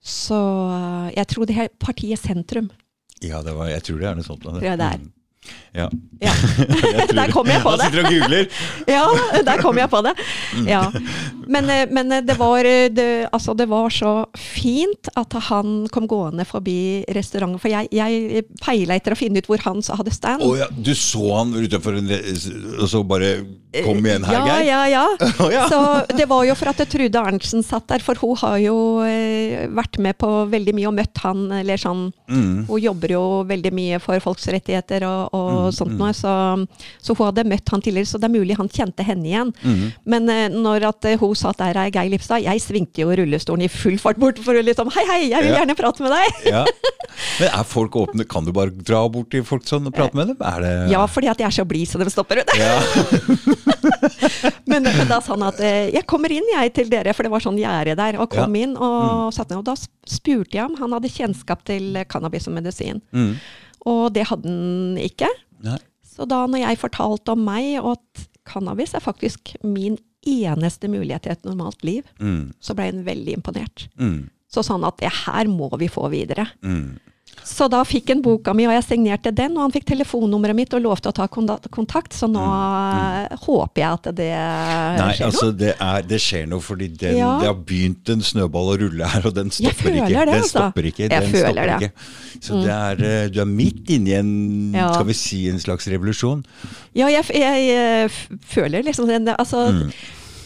Så øh, jeg tror det her partiet Sentrum, Ja, det var, jeg tror det er noe sånt. tror jeg det er. Mm. Ja. (laughs) (laughs) (laughs) Ja. Der kom jeg på det. Han sitter og googler. Ja, der kom jeg på det. Ja. Men, eh, men det, var, eh, det, altså det var så fint at han kom gående forbi restauranten. For jeg, jeg peila etter å finne ut hvor han så hadde stand. Oh, ja, du så han utenfor en Og så bare Kom igjen her, ja, Geir. ja, ja. oh, ja. Så det var jo for at Trude Arntzen satt der, for hun har jo eh, vært med på veldig mye og møtt han, eller sånn. Mm. Hun jobber jo veldig mye for folks rettigheter og, og Mm, sånt noe, så, så hun hadde møtt han tidligere, så det er mulig han kjente henne igjen. Mm. Men eh, når at eh, hun satt der, ei Geir Lipstad, jeg svingte jo rullestolen i full fart bort for å liksom Hei, hei, jeg vil Ja. gjerne prate med deg! (laughs) Ja. Men er folk åpne? Kan du bare dra bort til folk sånn og prate med dem? Det Ja, fordi at jeg er så blid så de stopper ut. Ja. (laughs) Men, men da sa han at eh, jeg kommer inn jeg til dere, for det var sånn gjerde der. Og kom Ja. inn og satt ned. Og da spurte jeg om han hadde kjennskap til cannabis som medisin. Mm. Og det hadde han ikke. Nei. Så da når jeg fortalte om meg, og at cannabis er faktisk min eneste mulighet til et normalt liv, Mm. så ble han veldig imponert. Mm. Så sa han at det her må vi få videre. Mm. Så da fikk han boka mi, og jeg signerte den, og han fikk telefonnummeret mitt og lovte å ta kontakt, så nå mm. håper jeg at det Nei, skjer altså noe. det, er, det skjer noe fordi den, Ja. det har begynt en snøball å rulle her, og den Jeg stopper føler ikke. det, den altså. stopper ikke. Jeg Den føler stopper det. Mm. ikke. Så det er, eh, du er midt inne i en, Ja. skal vi si, en slags revolusjon. Ja, jeg, jeg, jeg, eh, føler liksom den Altså, Mm.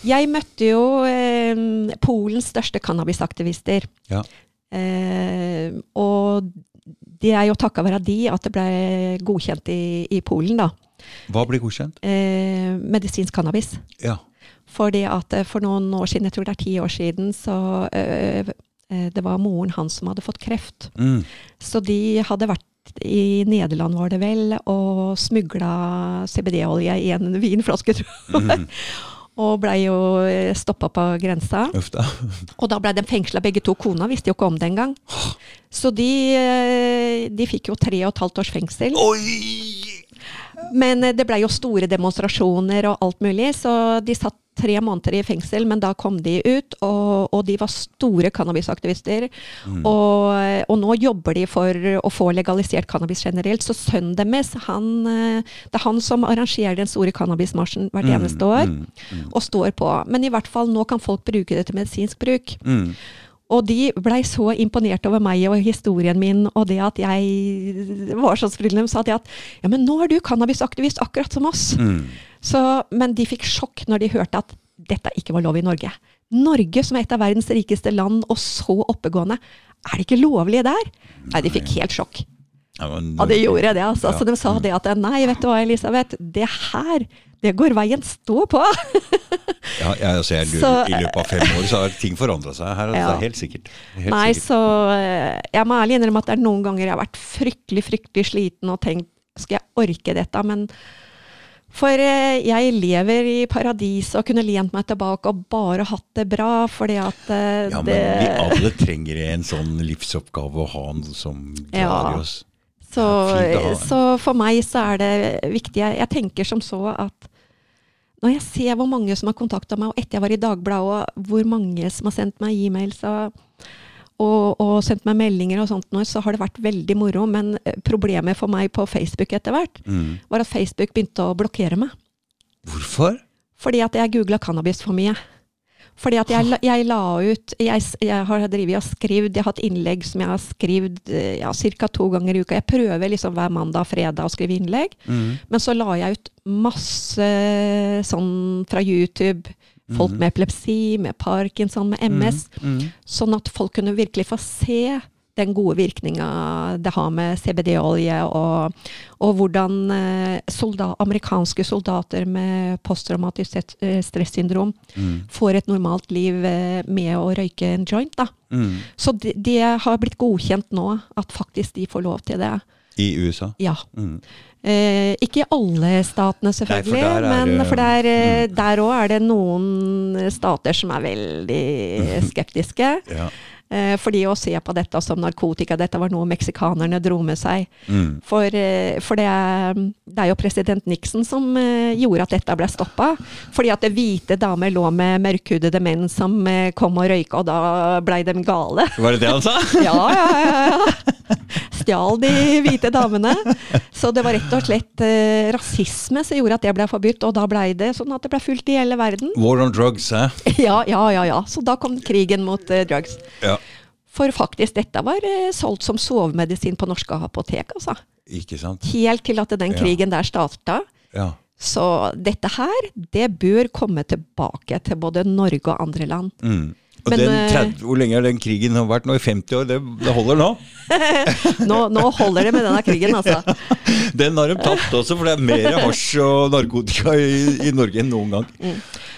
jeg møtte jo eh, Polens største cannabisaktivister. Ja. Eh, og det er jo takka være de at det ble godkjent i, i Polen, da. Hva blir godkjent? Eh, medisinsk cannabis. Ja. Fordi at eh, for noen år siden, jeg tror det er ti år siden, så eh, eh, det var moren hans som hadde fått kreft. Mm. Så de hadde vært i Nederland, var det vel, og smugla CBD-olje i en vinflaske, tror jeg. Mm. (laughs) Og blei jo stoppa på grensa. Da. (laughs) Og da blei de fengsla begge to. Kona visste jo ikke om det engang. Så de, eh, de fikk jo tre og et halvt års fengsel. Oi! Men eh, det blei jo store demonstrasjoner og alt mulig, så de satt tre måneder i fengsel, men da kom de ut, og, og de var store cannabisaktivister. Og, og nå jobber de for å få legalisert cannabis generelt. Så sønnen deres, han, eh, det er han som arrangerer den store cannabismarsjen hvert eneste år, Mm. og står på. Men i hvert fall nå kan folk bruke det til medisinsk bruk. Mm. Og de blei så imponert over meg og historien min, og det at jeg var så sprudlende. De sa de at ja, men nå er du cannabisaktivist akkurat som oss. Mm. Så, men de fikk sjokk når de hørte at dette ikke var lov i Norge. Norge som er et av verdens rikeste land, og så oppegående. Er det ikke lovlig der? Nei, de fikk helt sjokk. Ja, Ja, det gjorde det, altså. Ja. Så de sa det at nei, vet du hva, Elisabeth, det her, det går veien. Stå på! (laughs) Ja, ja, altså, jeg lurer, Så, I løpet av fem år så har ting forandra seg her. Altså, Ja. Helt sikkert. Helt Nei, sikkert. så eh, jeg må ærlig innrømme at det er noen ganger jeg har vært fryktelig, fryktelig sliten og tenkt skal jeg orke dette? Men for eh, jeg lever i paradiset og kunne lent meg tilbake og bare hatt det bra, fordi at det... Ja, men vi alle trenger en sånn livsoppgave å ha noe som drar Ja. oss. Så, ja, så for meg så er det viktig. Jeg, tenker som så at når jeg ser hvor mange som har kontakta meg, og etter jeg var i Dagbladet, og hvor mange som har sendt meg e-mails og, og, og sendt meg meldinger og sånt, så har det vært veldig moro. Men eh, problemet for meg på Facebook etter hvert, Mm. var at Facebook begynte å blokkere meg. Hvorfor? Fordi at jeg googla cannabis for mye. Fordi at jeg, jeg la ut Jeg, jeg har drevet og skrevet, jeg har hatt innlegg som jeg har skrevet eh, ja, ca. to ganger i uka. Jeg prøver liksom hver mandag og fredag å skrive innlegg. Mm. Men så la jeg ut masse sånn fra YouTube. Folk med epilepsi, med parkinson, med MS. Mm. Sånn at folk kunne virkelig få se den gode virkninga det har med CBD-olje, og, og hvordan soldat, amerikanske soldater med posttraumatisk stress- eh, stressyndrom Mm. får et normalt liv eh, med å røyke en joint. Da. Mm. Så det, de har blitt godkjent nå, at faktisk de får lov til det. I USA. Ja. Mm. Eh, ikke i alle statene, selvfølgelig, der er men det- for der, eh, òg er det noen stater som er veldig (laughs) skeptiske. Ja. Eh, fordi å se på dette som narkotika, dette var noe meksikanerne dro med seg. Mm. For, eh, for det, er, det er jo president Nixon som eh, gjorde at dette ble stoppa. Fordi at det hvite damer lå med mørkhudede menn som eh, kom og røyka, og da blei de gale. Var det det han sa? (laughs) Ja, ja, ja. ja. Stjal de hvite damene. Så det var rett og slett eh, rasisme som gjorde at det ble forbudt, og da blei det sånn at det ble fulgt i hele verden. War on drugs, hæ? (laughs) Ja, ja, ja. ja. Så da kom krigen mot eh, drugs. Ja. For faktisk, dette var eh, solgt som sovemedisin på norske apotek, altså. Ikke sant? Helt til at den Ja. krigen der starta. Ja. Så dette her, det bør komme tilbake til både Norge og andre land. Mm. Men, den eh, 30, hvor lenge har den krigen har vært nå? I 50 år? Det, det holder nå? (laughs) Nå, nå holder det med denne krigen, altså. (laughs) Den har de tatt også, for det er mer hasj og narkotika i, i Norge enn noen gang.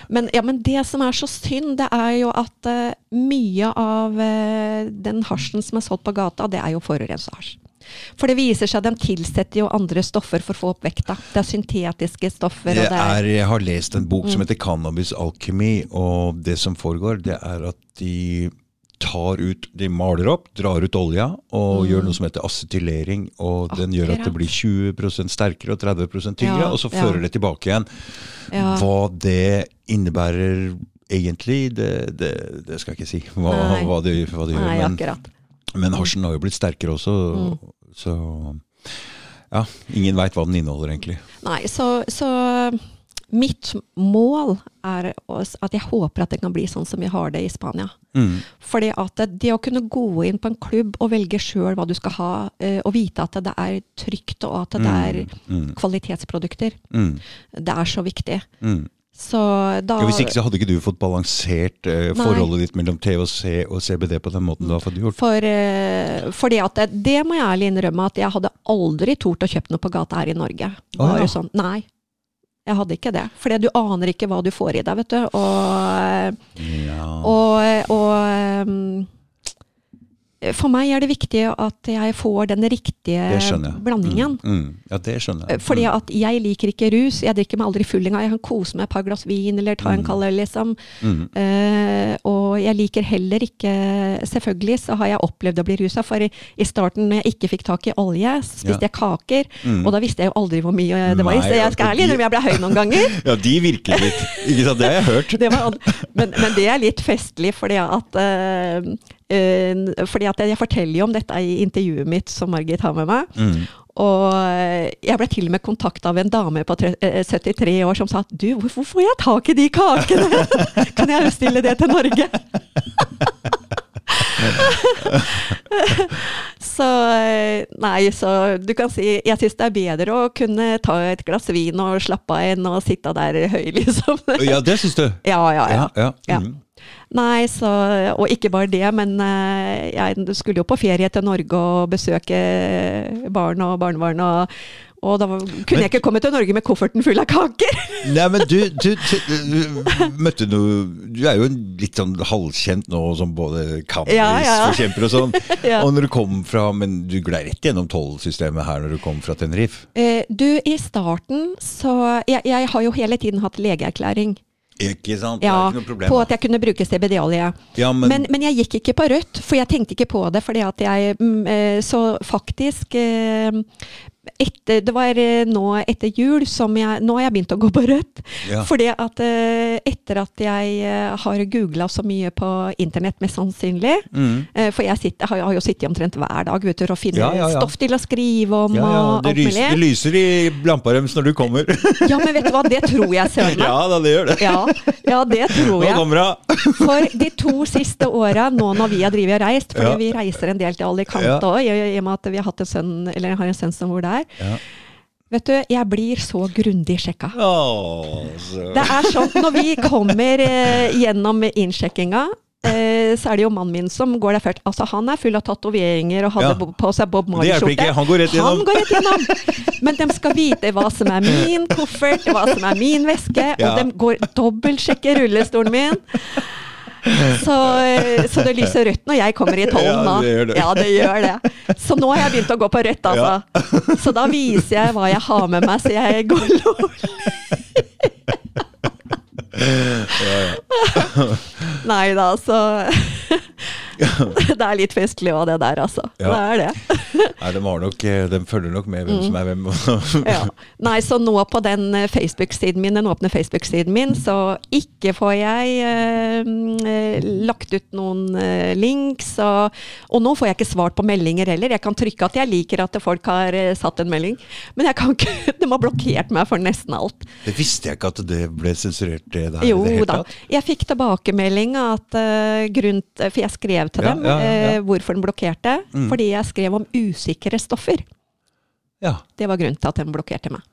Men, ja, men det som er så synd, det er jo at uh, mye av uh, den hasjen som er solgt på gata, det er jo forurensa hasj. For det viser seg at de tilsetter jo andre stoffer for å få opp vekta. Det er syntetiske stoffer. Det er, jeg har lest en bok som heter 'Cannabis Alchemy', og det som foregår, det er at de tar ut, de maler opp, drar ut olja og gjør noe som heter acetylering. Og den gjør at det blir 20% sterkere og 30% tyngre, Ja, og så ja. fører det tilbake igjen. Ja. Hva det innebærer egentlig, det, det, det skal jeg ikke si. Hva, hva, det, hva det gjør. Nei, Men, akkurat. men hasjen har jo blitt sterkere også, Mm. Så ja, ingen veit hva den inneholder egentlig. Nei, så, så mitt mål er at jeg håper at det kan bli sånn som vi har det i Spania. Mm. Fordi at det, det å kunne gå inn på en klubb og velge sjøl hva du skal ha, eh, og vite at det er trygt og at det er Mm. kvalitetsprodukter, Mm. det er så viktig. Mm. Så da Ja, hvis ikke så hadde ikke du fått balansert eh, forholdet ditt mellom THC og CBD på den måten du har fått gjort. For, eh, fordi at det, må jeg ærlig innrømme at jeg hadde aldri tort å kjøpe noe på gata her i Norge. Bare ja. sånn, nei, jeg hadde ikke det. For du aner ikke hva du får i deg, vet du. Og, Ja. og, og um, for meg er det viktig at jeg får den riktige blandingen. Mm. Mm. Ja, det skjønner jeg. Fordi at jeg liker ikke rus. Jeg drikker meg aldri full engang. Jeg kan kose meg et par glass vin eller ta en Mm. kald øl, liksom. Mm. Eh, og jeg liker heller ikke Selvfølgelig så har jeg opplevd å bli rusa, for i, starten når jeg ikke fikk tak i olje, så spiste Ja. jeg kaker. Mm. Og da visste jeg jo aldri hvor mye det var i, så jeg skal ærlig innrømme jeg ble høy noen ganger. (laughs) Ja, de virker litt. Ikke sant, det har jeg hørt. (laughs) Det var, men, men det er litt festlig, fordi at, eh, fordi at jeg forteller jo om dette i intervjuet mitt som Margit har med meg. Mm. Og eh, jeg ble til og med kontakta av en dame på eh, 73 år som sa at du, hvorfor får jeg tak i de kakene? (laughs) kan jeg bestille det til Norge? (laughs) så eh, nei, så du kan si Jeg syns det er bedre å kunne ta et glass vin og slappe av enn å sitte der høy, (laughs) liksom. Ja, det syns du? ja, ja, ja. Ja. ja. Ja. Mm. Nei, så, og ikke bare det, men eh, jeg skulle jo på ferie til Norge og besøke barn og barnebarn. Og, og da kunne kunne jeg ikke komme til Norge med kofferten full av kaker. (laughs) Nei, men du, du, du, du møtte noe Du er jo litt sånn halvkjent nå som både Ja, ja. cannabisforkjemper og sånn. (laughs) Ja. Og når du kom fra Men du glei rett gjennom tollsystemet her når du kom fra Tenerife? Eh, du, i starten så jeg, jeg har jo hele tiden hatt legeerklæring. Ikke sant? Ja, det er ikke noe problem. på at jeg kunne bruke CBD-olje. ja, men, Men, men jeg gikk ikke på rødt, for jeg tenkte ikke på det. fordi at jeg, mm, eh, Så faktisk eh, etter, det var eh, nå etter jul som jeg Nå har jeg begynt å gå på rødt. Ja. Fordi at eh, etter at jeg eh, har googla så mye på internett, mest sannsynlig Mm. For jeg, sitter, har, jo sittet omtrent hver dag vet du, og finner Ja, ja, stoff til å skrive om Ja, ja, det, lyser, det lyser i lampa deres når du kommer. Ja, men vet du hva, det tror jeg søren meg. (laughs) ja da, det gjør det. Ja, ja, det tror Nå jeg. kommer hun! For de to siste åra, nå når vi har drevet og reist, fordi vi reiser en del til Alicante òg, i og med at vi har hatt en sønn, eller jeg har en sønn som bor der. Ja. Vet du, jeg blir så grundig sjekka. Oh. Det er sånn, når vi kommer eh, gjennom innsjekkinga, eh, så er det jo mannen min som går der først. Altså, han er full av tatoveringer og hadde Ja. på seg Bob Marley-skjorte. han går rett gjennom. Han går rett gjennom. Men de skal vite hva som er min koffert, hva som er min veske, Ja. og de går dobbeltsjekker rullestolen min. Så, eh, så det lyser rødt når jeg kommer i tollen nå. Ja, det det. Ja, det gjør det. Så nå har jeg begynt å gå på rødt, altså. Så da viser jeg hva jeg har med meg, så jeg går lovlig. Nei da, så (laughs) Det er litt festlig òg, det der, altså. Ja. Det er det. (laughs) Nei, de, har nok, eh, de følger nok med hvem som er hvem. Mm. Ja. Nei, så nå på den eh, Facebook-siden min, den åpne Facebook-siden min, så ikke får jeg eh, mm, eh, lagt ut noen eh, links, og, og nå får jeg ikke svart på meldinger heller. Jeg kan trykke at jeg liker at folk har eh, satt en melding, men jeg kan ikke, (laughs) de har blokkert meg for nesten alt. Det visste jeg ikke at det ble sensurert det der Jo det da. Jeg fikk tilbakemelding at uh, grunn For jeg skrev til Ja, dem eh, hvorfor den blokkerte. Mm. Fordi jeg skrev om usikre stoffer. Ja. Det var grunnen til at den blokkerte meg.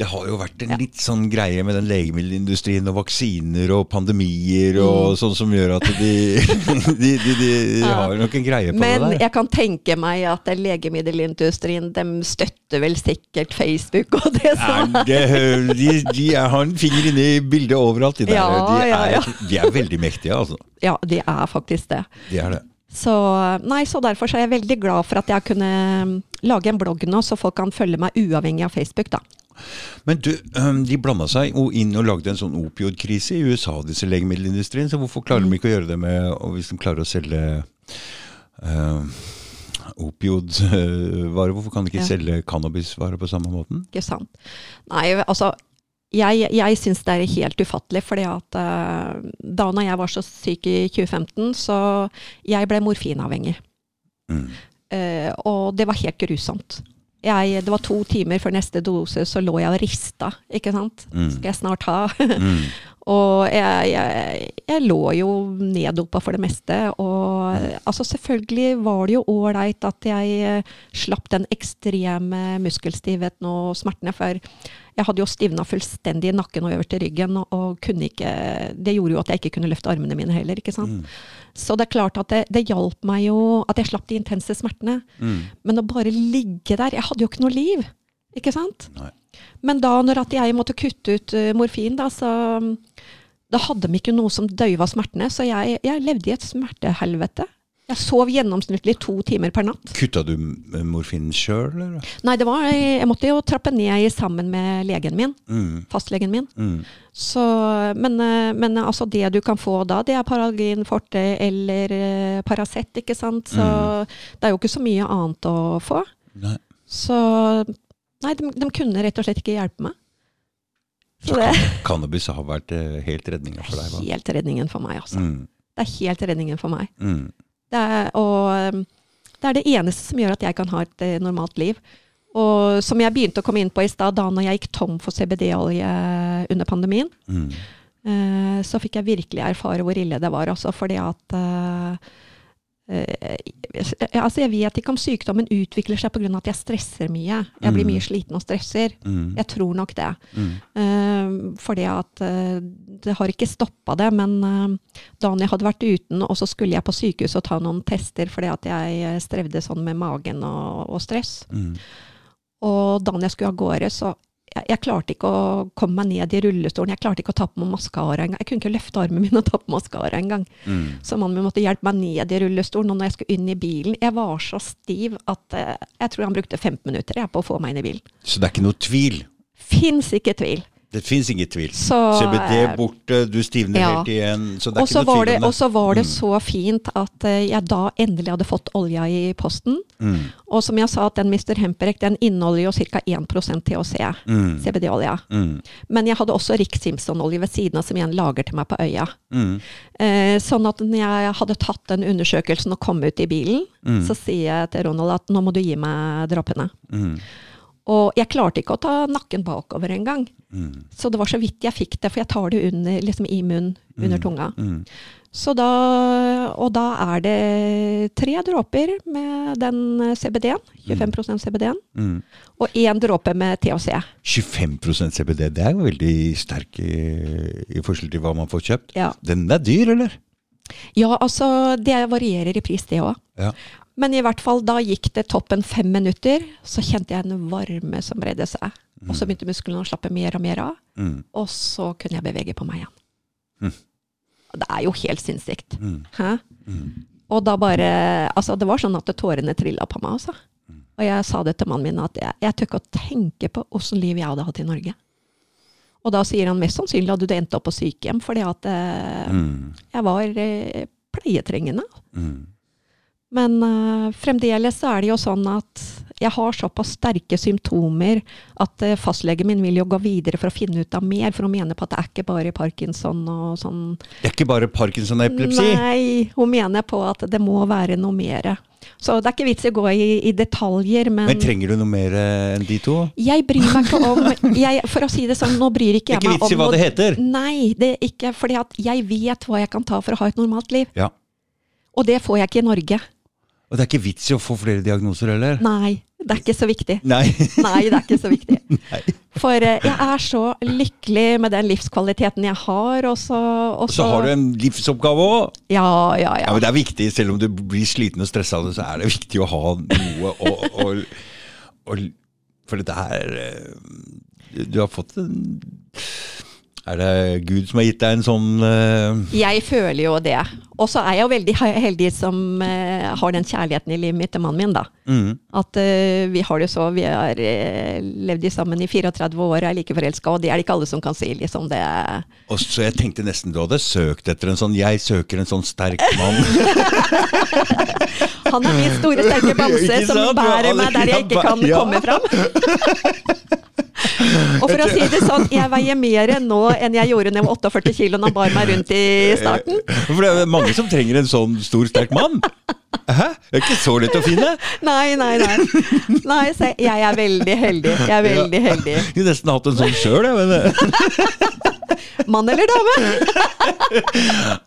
Det har jo vært en Ja. litt sånn greie med den legemiddelindustrien og vaksiner og pandemier og sånn som gjør at de, (laughs) de, de, de Mm. Ja. har nok en greie på Men det der. Men jeg kan tenke meg at legemiddelindustrien dem støtter vel sikkert Facebook og det som Er det, de, de er, har en finger inne i bildet overalt. De, der. Ja, de, er, ja. de er veldig mektige, altså. Ja, de er faktisk det. De er det. Så, nei, så derfor så er jeg veldig glad for at jeg kunne mm, lage en blogg nå, så folk kan følge meg uavhengig av Facebook, da. Men du, de blanda seg inn og lagde en sånn opioidkrise i USA, disse legemiddelindustrien. Så hvorfor klarer de ikke å gjøre det med Hvis de klarer å selge uh, opiodvarer, hvorfor kan de ikke Ja. selge cannabisvarer på samme måten? Ikke sant? Nei, altså jeg, jeg syns det er helt ufattelig, fordi at uh, da når jeg var så syk i 2015, så jeg ble morfinavhengig. Mm. Uh, og det var helt grusomt. Jeg, det var to timer før neste dose, så lå jeg og rista, ikke sant. Mm. Skal jeg snart ha? Mm. (laughs) og jeg, jeg, jeg lå jo neddopa for det meste. Og altså selvfølgelig var det jo ålreit at jeg eh, slapp den ekstreme muskelstivheten og smertene. For jeg hadde jo stivna fullstendig i nakken og øverst i ryggen. Og, og kunne ikke Det gjorde jo at jeg ikke kunne løfte armene mine heller. ikke sant? Mm. Så det er klart at det, det hjalp meg jo at jeg slapp de intense smertene. Mm. Men å bare ligge der Jeg hadde jo ikke noe liv. Ikke sant? Nei. Men da når at jeg måtte kutte ut eh, morfin, da, så da hadde de ikke noe som døyva smertene. Så jeg, jeg levde i et smertehelvete. Jeg sov gjennomsnittlig to timer per natt. Kutta du m- morfinen sjøl, eller? Nei, det var, jeg måtte jo trappe ned sammen med legen min. Mm. Fastlegen min. Mm. Så, men, eh, men altså det du kan få da, det er Paralgin forte eller eh, Paracet, ikke sant. Så det er jo ikke så mye annet å få. Nei. Så nei, de, de kunne rett og slett ikke hjelpe meg. Så det Cannabis har vært eh, helt redninga for deg, hva? helt redningen for meg, altså. Mm. Det er helt redningen for meg. Mm. Det er, og um, det er det eneste som gjør at jeg kan ha et eh, normalt liv. Og som jeg begynte å komme inn på i stad, da når jeg gikk tom for CBD-olje under pandemien, Mm. eh, så fikk jeg virkelig erfare hvor ille det var. Altså fordi at altså Jeg vet ikke om sykdommen utvikler seg pga. at jeg stresser mye. Jeg blir Mm. mye sliten og stresser. Mm. Jeg tror nok det. Mm. Eh, fordi at eh, det har ikke stoppa det, men eh, da jeg hadde vært uten, og så skulle jeg på sykehus og ta noen tester fordi at jeg eh, strevde sånn med magen og, og stress. Mm. Og da jeg skulle av gårde, så jeg, jeg klarte ikke å komme meg ned i rullestolen. Jeg klarte ikke å ta på meg maskara engang. Jeg kunne ikke løfte armen min og ta på maskara engang. Mm. Så mannen min måtte hjelpe meg ned i rullestolen. Og når jeg skulle inn i bilen Jeg var så stiv at eh, jeg tror han brukte 15 minutter jeg, på å få meg inn i bilen. Så det er ikke noe tvil? Fins ikke tvil. Det fins ingen tvil. Så, CBD eh, borte, du stivner ja. helt igjen. Så det er også ikke noe tvil om det. og så var det Mm. så fint at eh, jeg da endelig hadde fått olja i posten. Mm. Og som jeg sa, at den Mr. Hemperek den inneholder jo ca. 1 THC. Mm. CBD-olja. Mm. Men jeg hadde også Rick Simpson-olje ved siden av, som igjen lager til meg på øya. Mm. Eh, sånn at når jeg hadde tatt den undersøkelsen og kom ut i bilen, Mm. så sier jeg til Ronald at nå må du gi meg droppene. Mm. Og jeg klarte ikke å ta nakken bakover engang. Mm. Så det var så vidt jeg fikk det, for jeg tar det under, liksom i munnen, under tunga. Mm. Så da, og da er det tre dråper med den CBD-en, 25 CBD-en, Mm. og én dråpe med THC. 25% CBD, det er jo veldig sterk i, i forskjell til hva man får kjøpt. Ja. Den er dyr, eller? ja, altså det varierer i pris, det òg. Ja. Men i hvert fall, da gikk det toppen fem minutter, så kjente jeg en varme som bredde seg. Og så begynte musklene å slappe mer og mer av, Mm. og så kunne jeg bevege på meg igjen. Mm. Det er jo helt sinnssykt. Mm. Mm. Og da bare Altså, det var sånn at tårene trilla på meg, altså. Mm. Og jeg sa det til mannen min, at jeg, jeg tør ikke å tenke på åssen liv jeg hadde hatt i Norge. Og da sier han mest sannsynlig hadde du endt opp på sykehjem, fordi at eh, Mm. jeg var eh, pleietrengende. Mm. Men uh, fremdeles så er det jo sånn at jeg har såpass sterke symptomer at uh, fastlegen min vil jo gå videre for å finne ut av mer, for hun mener på at det er ikke bare parkinson og sånn. Det er ikke bare parkinson og epilepsi? Nei, hun mener på at det må være noe mer. Så det er ikke vits i å gå i, i detaljer, men, Men trenger du noe mer enn de to? jeg bryr meg ikke om (laughs) jeg, For å si det sånn, nå bryr ikke Det er jeg ikke meg om vits i hva noe- det heter. Nei, det er ikke fordi at jeg vet hva jeg kan ta for å ha et normalt liv. Ja. Og det får jeg ikke i Norge. Og det er ikke vits i å få flere diagnoser heller? Nei, det er ikke så viktig. Nei. (laughs) Nei, det er ikke så viktig. (laughs) Nei. For eh, jeg er så lykkelig med den livskvaliteten jeg har, og så og Så har du en livsoppgave òg. Ja, ja, Ja, ja. men det er viktig, selv om du blir sliten og stressa så er det viktig å ha noe å, å, å For dette er eh, Du har fått en Er det Gud som har gitt deg en sånn uh... Jeg føler jo det. Og så er jeg jo veldig heldig som uh, har den kjærligheten i livet mitt til mannen min, da. mm, At uh, vi har det så Vi har uh, levd sammen i 34 år og er like forelska, og det er det ikke alle som kan si, liksom. Det Og så jeg tenkte nesten du hadde søkt etter en sånn Jeg søker en sånn sterk mann. (laughs) Han er min store, sterke bamse som bærer meg der jeg ikke kan ja. komme fram. (laughs) Og for å si det sånn, jeg veier mer nå enn jeg gjorde da jeg var 48 kilo og han bar meg rundt i starten. (laughs) For det er mange som trenger en sånn stor, sterk mann. Hæ? Det er ikke så lett å finne. Nei, nei, nei. Nei, så jeg er veldig heldig. Jeg er veldig heldig. Jeg skulle nesten hatt en sånn sjøl, jeg. Men Mann eller dame?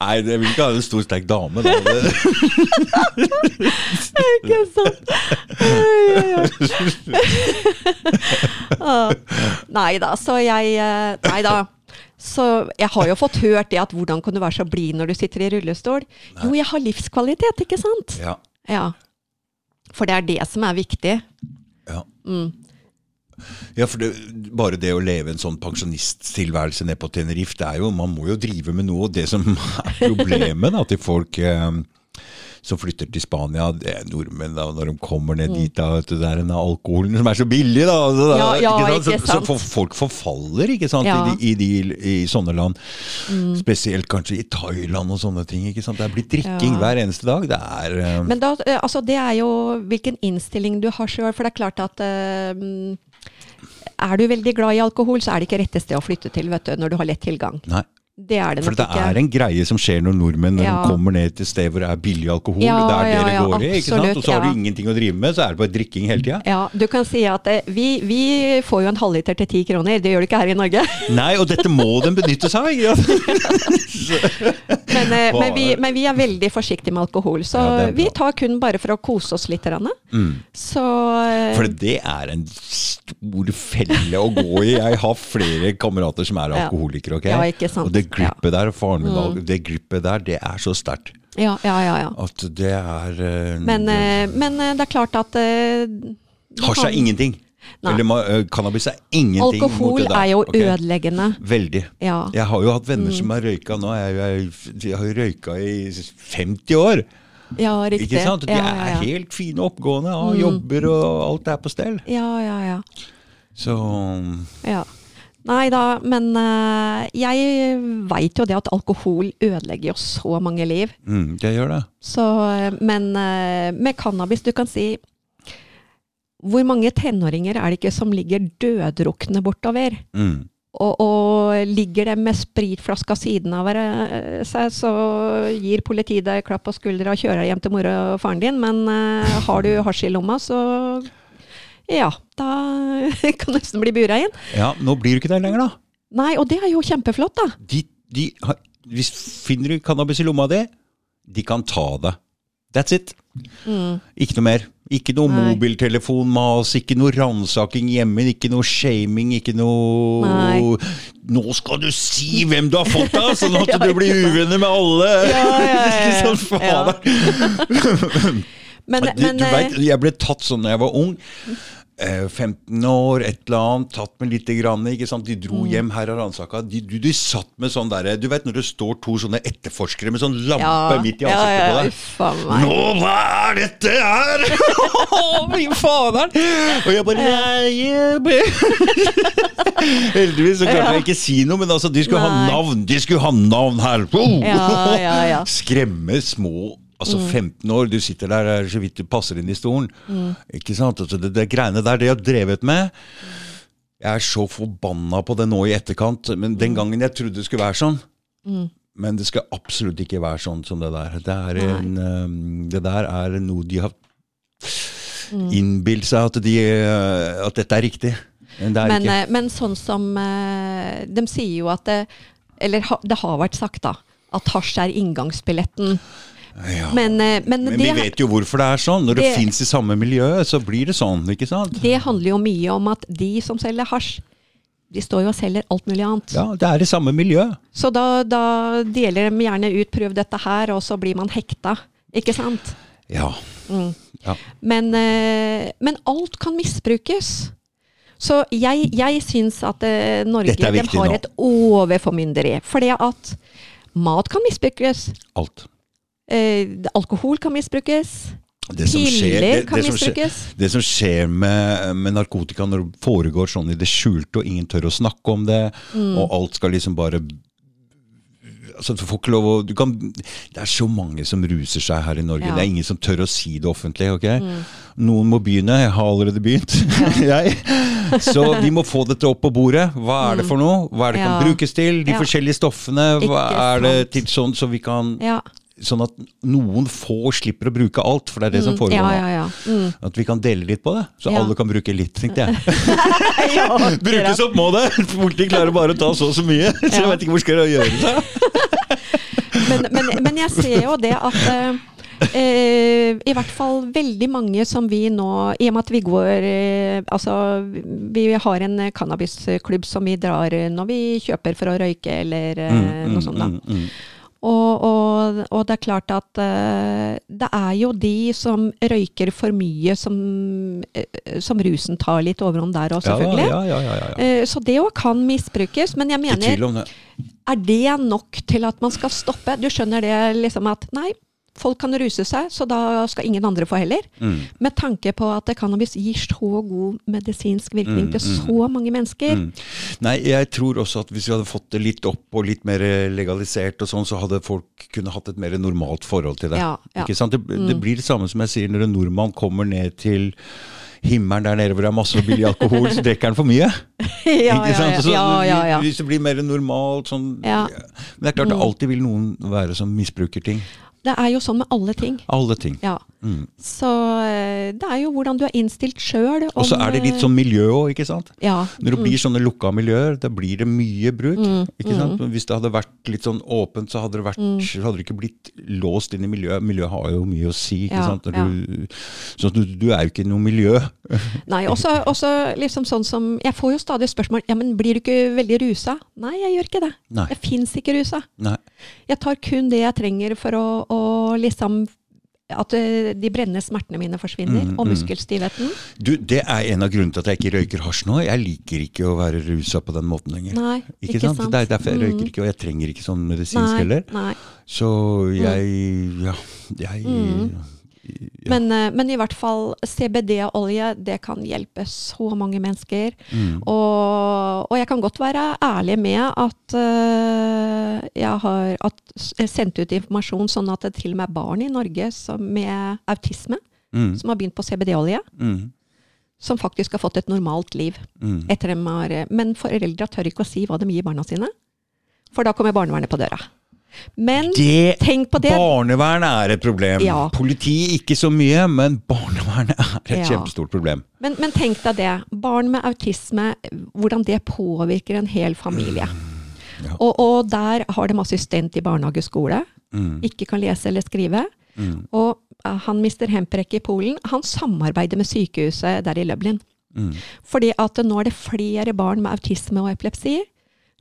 nei, jeg vil ikke ha en stor, sterk dame. Da. Det- Ikke sant? Nei da, så jeg eh, Nei da. Så jeg har jo fått hørt det at hvordan kan du være så blid når du sitter i rullestol? Jo, jeg har livskvalitet, ikke sant? Ja. Ja. For det er det som er viktig. Ja. Mm. Ja, for det, bare det å leve en sånn pensjonisttilværelse nede på Tenerife, det er jo, man må jo drive med noe. Og det som er problemet da, til folk eh, som flytter til Spania, det er nordmenn da, når de kommer ned dit, da, vet du, det er den alkoholen som er så billig, da. altså, da Mm. Ja, ja, Så, ikke så sant. for, folk forfaller, ikke sant, Ja. Mm. i, de, i, de, i sånne land. Spesielt kanskje i Thailand og sånne ting, ikke sant. Det er blitt drikking hver eneste dag. Det er uh... Men da, eh, altså det er jo hvilken innstilling du har sjøl. For det er klart at uh, er du veldig glad i alkohol, så er det ikke rette sted å flytte til vet du, når du har lett tilgang. Nei. Det er det For nok det ikke. er en greie som skjer når nordmenn når Ja. de kommer ned til sted hvor det er billig alkohol. Ja, det er det ja, det går i. ikke sant? Og så har du ingenting å drive med, så er det bare drikking hele tida. Ja, du kan si at eh, vi, vi får jo en halvliter til ti kroner. Det gjør du ikke her i Norge. (laughs) Nei, og dette må den benytte seg av! (laughs) Men, eh, men, vi, men vi er veldig forsiktige med alkohol. Så det vi tar kun bare for å kose oss litt. Mm. Så eh, For det er en stor felle å gå i. Jeg har flere kamerater som er alkoholikere. ok? Ja, ikke sant. Og det glippet der, faren min, Mm. det grippet der, det er så sterkt ja, ja, ja. ja. at det er uh, Men, uh, men eh, det er klart at Har Hasj er ingenting. Nei. Eller cannabis er ingenting mot Alkohol det der. er jo okay. ødeleggende. Veldig. Ja. Jeg har jo hatt venner som har røyka nå. Jeg, jeg, jeg har røyka i 50 år. ja, riktig. Ikke sant? De ja, ja, ja. er helt fine oppgående, har jobber og alt er på stell. ja, ja, ja. Så Ja. Nei da, men uh, jeg veit jo det at alkohol ødelegger jo så mange liv. Mm, det gjør det. Så, eh, men uh, med cannabis, du kan si Hvor mange tenåringer er det ikke som ligger døddrukne bortover? Mm. Og, og ligger det med spritflaska siden av seg, så gir politiet deg klapp på skuldra og kjører deg hjem til mora og faren din. Men uh, har du hasj i lomma, så ja, da (laughs) kan du nesten bli bura inn. Ja, nå blir du ikke der lenger, da. Nei, og det er jo kjempeflott, da. De, de har, hvis finner du cannabis i lomma di, de kan ta det. That's it. Ikke noe mer. Ikke noe Nei. mobiltelefonmas, ikke noe ransaking hjemme, ikke noe shaming, ikke noe Nei. Nå skal du si hvem du har fått av, sånn at (laughs) Ja, du blir uvenner med alle! Ja, ja, ja, ja. (laughs) Sånn fader. Men, du, men du eh, vet, jeg ble tatt sånn da jeg var ung. Eh, 15 år, et eller annet, tatt med lite grann. Ikke sant? De Mm. dro hjem her og ransaka. De, de, de satt med sånn derre Du vet når det står to sånne etterforskere med sånn lampe ja, midt i ja, ansiktet ja, på deg? Nå, hva er dette her?! (laughs) Fy faderen! Og jeg bare nei, jeg (laughs) Heldigvis så klarte jeg ikke si noe, men altså, de skulle ha navn! De skulle ha navn her! Ja, ja, ja. (laughs) Skremme små Altså 15 år, du sitter der er så vidt du passer inn i stolen. Ikke sant? Altså, det, det greiene der, det jeg har drevet med Jeg er så forbanna på det nå i etterkant, men den gangen jeg trodde det skulle være sånn Men det skal absolutt ikke være sånn som det der. Det, en, um, det der er noe de har innbilt seg at, de, uh, at dette er riktig. Men det er Men, eh, men sånn som eh, De sier jo at det Eller det har vært sagt, da. At hasj er inngangsbilletten. Ja. Men, eh, men, Men det, vi vet jo hvorfor det er sånn. Når det, det- fins i samme miljø, så blir det sånn. ikke sant? det handler jo mye om at de som selger hasj, de står jo og selger alt mulig annet. Ja, det er i samme miljø. Så da, da deler de gjerne ut 'prøv dette her', og så blir man hekta. Ikke sant? Ja. ja. Men, eh, men alt kan misbrukes. Så jeg, jeg syns at eh, Norge har nå. et overformynderi. det at mat kan misbrukes. Alt. Eh, alkohol kan misbrukes. Det som skjer- det- kan det som skjer-. Det som skjer med, med narkotika når det foregår sånn i det skjulte, og ingen tør å snakke om det, Mm. og alt skal liksom bare Altså, du får ikke lov å du kan, Det er så mange som ruser seg her i Norge. Ja. Mm. Det er ingen som tør å si det offentlig. ok? Noen må begynne. Jeg har allerede begynt. (laughs) jeg. Så vi må få dette opp på bordet. Hva er det for noe? Hva er det kan Mm. Brukes til? De Ja. forskjellige stoffene. Hva er det til sånn så vi kan Ja. Sånn at noen få slipper å bruke alt, for det er det som foregår ja, nå. ja, ja. Mm. At vi kan dele litt på det, så alle kan bruke litt, tenkte jeg. (laughs) ja (laughs) Brukes opp må det! Politiet klarer bare å ta så og så mye, (laughs) så jeg vet ikke hvor skal jeg gjøre det. men, men, men jeg ser jo det at eh, eh, I hvert fall veldig mange som vi nå I og med at vi går eh, Altså, vi har en cannabisklubb som vi drar når vi kjøper for å røyke eller eh, noe sånt. da. Og, og, og det er klart at uh, det er jo de som røyker for mye, som, uh, som rusen tar litt overhånd der òg, Ja, selvfølgelig. ja, ja, ja, ja. Eh, Så det òg kan misbrukes. Men jeg mener, det. er det nok til at man skal stoppe? Du skjønner det liksom at nei, folk kan ruse seg, så da skal ingen andre få heller. Mm. Med tanke på at cannabis gir så god medisinsk virkning Mm, til mm. så mange mennesker. Mm. Nei, jeg tror også at hvis vi hadde fått det litt opp og litt mer legalisert og sånn, så hadde folk kunne hatt et mer normalt forhold til det. Ja, ja. Ikke sant? Det, det blir det samme som jeg sier når en nordmann kommer ned til himmelen der nede hvor det er masse billig alkohol, så drikker han for mye. ja, (laughs) Ikke ja, ja. Hvis det blir mer normalt sånn. Men det er klart det alltid vil noen være som misbruker ting. Det er jo sånn med alle ting. Alle ting. Ja. Mm. Så eh, det er jo hvordan du er innstilt sjøl. Og så er det litt sånn miljø òg, ikke sant. Ja. Når det blir sånne lukka miljøer, da blir det mye bruk. Mm, ikke sant? Men hvis det hadde vært litt sånn åpent, så hadde det, vært, så hadde det ikke blitt låst inn i miljøet. Miljøet har jo mye å si. ikke Ja, sant? Du, så du, du er jo ikke noe miljø. (laughs) Nei, også, også liksom sånn som Jeg får jo stadig spørsmål ja, men blir du ikke veldig rusa. Nei, jeg gjør ikke det. Nei. Jeg fins ikke rusa. Nei. Jeg tar kun det jeg trenger for å, å liksom At eh, de brennende smertene mine forsvinner, Mm, og mm. muskelstivheten. Du, det er en av grunnene til at jeg ikke røyker hasj nå. Jeg liker ikke å være rusa på den måten lenger. Nei, Ikke, sant? Det er derfor jeg Mm. røyker ikke, og jeg trenger ikke sånn medisinsk heller. Så jeg Ja, jeg Mm. Ja. Men, eh, men i hvert fall CBD-olje, det kan hjelpe så mange mennesker. Mm. Og, og jeg kan godt være ærlig med at uh, jeg har at, sendt ut informasjon sånn at det til og med er barn i Norge som, med autisme Mm. som har begynt på CBD-olje, Mm. som faktisk har fått et normalt liv. Mm. Etter dem har, men foreldra tør ikke å si hva de gir barna sine, for da kommer barnevernet på døra. Men Det tenk på det. Barnevern er et problem. Ja. Politi ikke så mye, men barnevernet er et Ja. kjempestort problem. Men, men tenk deg det. Barn med autisme, hvordan det påvirker en hel familie. Ja. Og, og der har de assistent i barnehage og skole. Mm. Ikke kan lese eller skrive. Mm. Og eh, han mister Hemprek i Polen, han samarbeider med sykehuset der i Lublin. Mm. Fordi at nå er det flere barn med autisme og epilepsi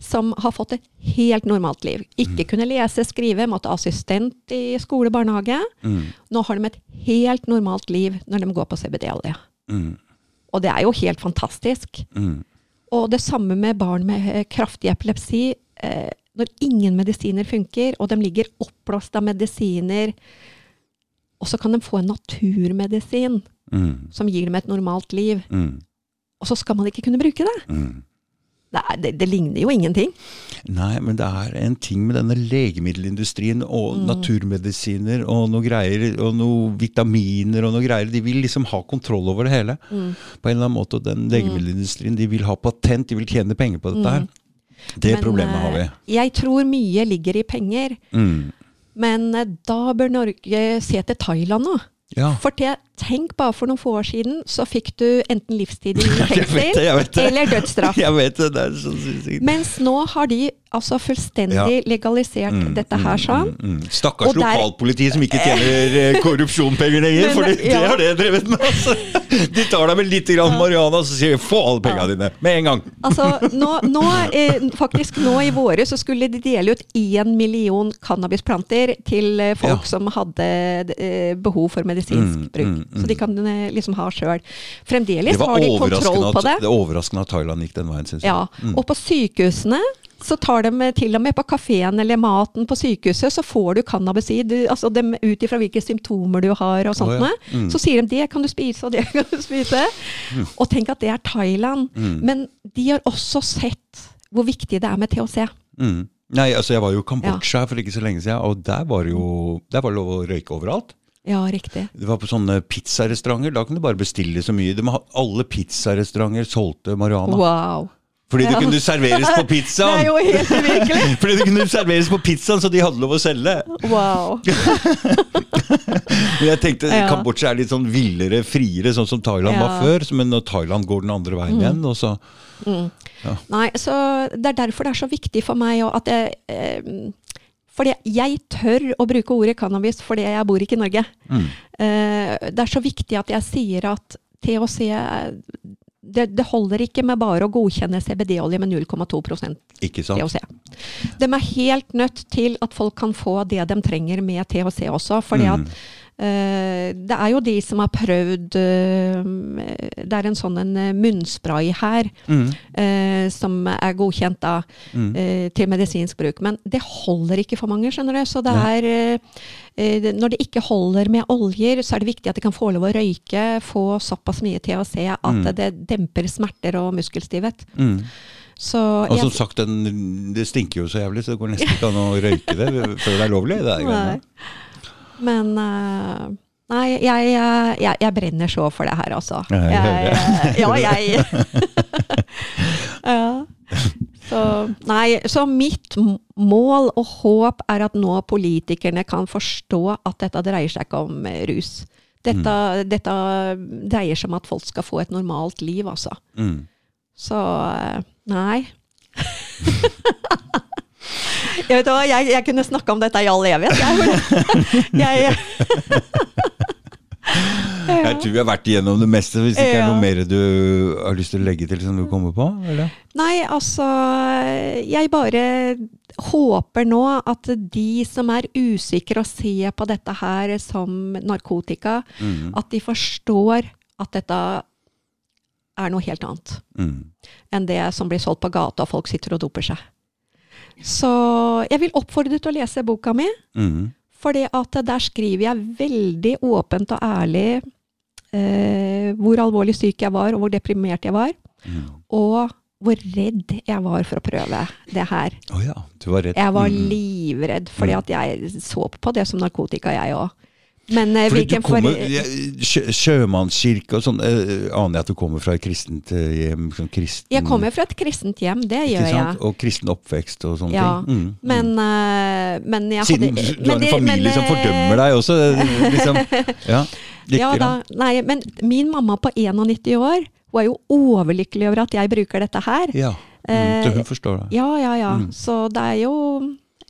som har fått et helt normalt liv. Ikke kunne lese, skrive, måtte ha assistent i skole og barnehage. Mm. Nå har de et helt normalt liv når de går på CBD-olje. Mm. Og det er jo helt fantastisk. Mm. Og det samme med barn med kraftig epilepsi. Eh, når ingen medisiner funker, og de ligger oppblåst av medisiner, og så kan de få en naturmedisin Mm. som gir dem et normalt liv, Mm. og så skal man ikke kunne bruke det. Mm. Det, er, det, det ligner jo ingenting. Nei, men det er en ting med denne legemiddelindustrien og Mm. naturmedisiner og noe greier, og noe vitaminer og noe greier. De vil liksom ha kontroll over det hele. Mm. På en eller annen måte. Den legemiddelindustrien, de vil ha patent, de vil tjene penger på dette her. Det Mm. Men, problemet har vi. eh, Jeg tror mye ligger i penger, Mm. men eh, da bør Norge se til Thailand nå. Ja. For det, tenk bare for noen få år siden, så fikk du enten livstid i (laughs) fengsel eller dødsstraff. (laughs) Jeg vet det. Det er så sykt. Mens nå har de altså fullstendig legalisert Mm, dette her mm, sånn. mm, mm. Stakkars lokalpoliti som ikke tjener (laughs) korrupsjonspenger korrupsjonpenger lenger, for det, ja. har det drevet med. Altså. De tar deg med litt grann marihuana, og så sier de 'få alle pengene dine' med en gang. Altså, nå, nå, eh, faktisk nå i våre så skulle de dele ut én million cannabisplanter til eh, folk Ja. som hadde eh, behov for medisinsk Mm, bruk. Mm, mm. Så de kan eh, liksom ha sjøl. Fremdeles har de kontroll på på at, det. det er overraskende at Thailand gikk den veien, syns jeg. Ja, Mm. Og på sykehusene så tar de eh, til og med på kafeen eller maten på sykehuset, så får du cannabisid du- altså dem ut ifra hvilke symptomer du har og sånt. Oh, ja. Mm. Så sier de det kan du spise og det (laughs) kan du spise. Og tenk at det er Thailand. Mm. Men de har også sett hvor viktig det er med THC. Mm. Nei, altså Jeg var jo i Kambodsja for ikke så lenge siden, og der var det jo der var det lov å røyke overalt. Ja, riktig. Det var på sånne pizzarestauranter. Da kunne du bare bestille så mye. De alle pizzarestauranter solgte marihuana. Wow. Fordi det Ja. kunne serveres på (laughs) pizzaen! Det er jo helt uvirkelig. (laughs) Fordi det kunne serveres på pizzaen, så de hadde lov å selge. Wow. (laughs) Men jeg tenkte Ja. Kambodsja er litt sånn villere, friere, sånn som Thailand var før. Men Thailand går den andre veien igjen, og så Nei, så det er derfor det er så viktig for meg at jeg eh, fordi jeg tør å bruke ordet cannabis fordi jeg bor ikke i Norge. mm. Eh, det er så viktig at jeg sier at THC det, det holder ikke med bare å godkjenne CBD-olje med 0,2 Ikke? THC. De er helt nødt til at folk kan få det de trenger med THC også. fordi at Mm. eh, det er jo de som har prøvd eh, Det er en sånn en eh, munnspray her Mm. eh, som er godkjent da, Mm. eh, til medisinsk bruk. Men det holder ikke for mange, skjønner du. Så det er eh, eh, Når det ikke holder med oljer, så er det viktig at de kan få lov å røyke, få såpass mye THC at Mm. det demper smerter og muskelstivhet. Mm. Så Og som jeg, sagt, den, det stinker jo så jævlig, så det går nesten ikke an å røyke det før det er lovlig. Det er Nei. Men uh, Nei, jeg, jeg, jeg brenner så for det her, altså. Jeg ja, jeg (laughs) ja. Så, nei, så mitt mål og håp er at nå politikerne kan forstå at dette dreier seg ikke om rus. Dette, dette dreier seg om at folk skal få et normalt liv, altså. Mm. Så eh, nei. (laughs) jeg vet hva, jeg, jeg kunne snakka om dette i all evighet. Jeg, (laughs) jeg, (laughs) Jeg tror vi har vært igjennom det meste, hvis det ikke er noe mer du har lyst til å legge til som du kommer på? Eller? Nei, altså Jeg bare håper nå at de som er usikre og ser på dette her som narkotika, Mm. at de forstår at dette er noe helt annet Mm. enn det som blir solgt på gata og folk sitter og doper seg. Så jeg vil oppfordre deg til å lese boka mi. Mm. For der skriver jeg veldig åpent og ærlig eh, hvor alvorlig syk jeg var, og hvor deprimert jeg var. Mm. Og hvor redd jeg var for å prøve det her. Oh ja, du var redd. Jeg var Mm. livredd, fordi Mm. at jeg så på det som narkotika, jeg òg. Men eh, hvilken kommer, sjø, Sjømannskirke og sånn, eh, aner jeg at du kommer fra et kristent eh, hjem? Sånn kristen, Jeg kommer fra et kristent hjem, det gjør sant? jeg. Og kristen oppvekst og sånne Ja, ting. Mm, mm. Men, eh, men jeg Siden hadde du har en det- familie men, som eh, fordømmer deg også, eh, liksom. (laughs) Ja, Ja da, nei, men min mamma på 91 år, hun er jo overlykkelig over at jeg bruker dette her. Ja. Mm, Eh, hun forstår det. Ja, ja, ja. Mm. Så det er jo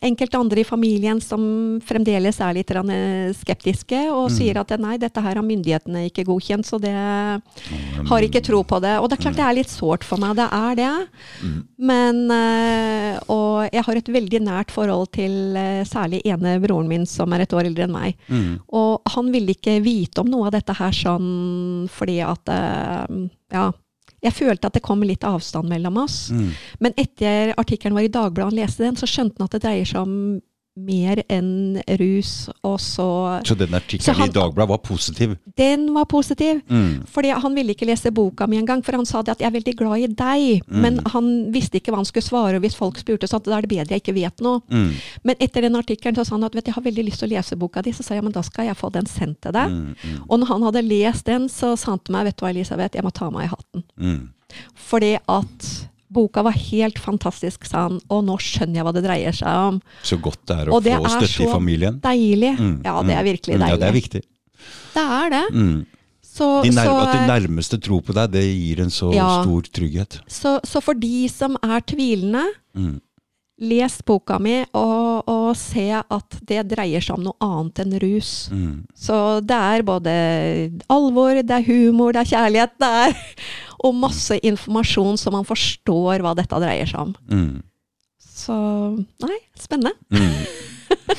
enkelte andre i familien som fremdeles er litt eh, skeptiske og Mm. sier at eh, nei, dette her har myndighetene ikke godkjent, så det har ikke tro på det. Og det er klart det er litt sårt for meg, det er det. Mm. Men eh, Og jeg har et veldig nært forhold til særlig ene broren min som er et år eldre enn meg. Mm. Og han ville ikke vite om noe av dette her sånn fordi at Ja. Jeg følte at det kom litt avstand mellom oss. Mm. Men etter artikkelen var i Dagbladet, han leste den, så skjønte han at det dreier seg om mer enn rus. Og så Så den artikkelen i Dagbladet var positiv? Den var positiv. Mm. Fordi han ville ikke lese boka mi engang, for han sa det at 'jeg er veldig glad i deg'. Mm. Men han visste ikke hva han skulle svare, og hvis folk spurte, så da er det bedre jeg ikke vet noe. Mm. Men etter den artikkelen så sa han at vet, du, 'jeg har veldig lyst til å lese boka di', så sa jeg men da skal jeg få den sendt til deg. Mm. Mm. Og når han hadde lest den, så sa han til meg 'vet du hva, Elisabeth, jeg må ta meg i hatten'. Mm. Fordi at boka var helt fantastisk, sa han, og nå skjønner jeg hva det dreier seg om. Så godt det er å Og det få er støtte i så. Deilig. Mm. Ja, det er virkelig Mm. deilig. Ja, det er viktig. Det er det. Mm. Så, De så, at de nærmeste tror på deg, det gir en så Ja. stor trygghet. så, så for de som er tvilende, Mm. Les boka mi og, og se at det dreier seg om noe annet enn rus. Mm. Så det er både alvor, det er humor, det er kjærlighet, det er (laughs) Og masse informasjon så man forstår hva dette dreier seg om. Mm. Så nei, spennende. Mm.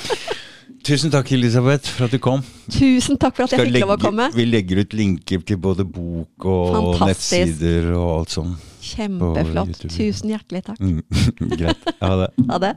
(laughs) Tusen takk, Elisabeth, for at du kom. Tusen takk for at jeg fikk fikk lov å komme. Vi legger ut linker til både bok og Fantastisk. nettsider og alt sånn. Kjempeflott. Tusen hjertelig takk. Mm. (laughs) Greit. Ha det. Ha det.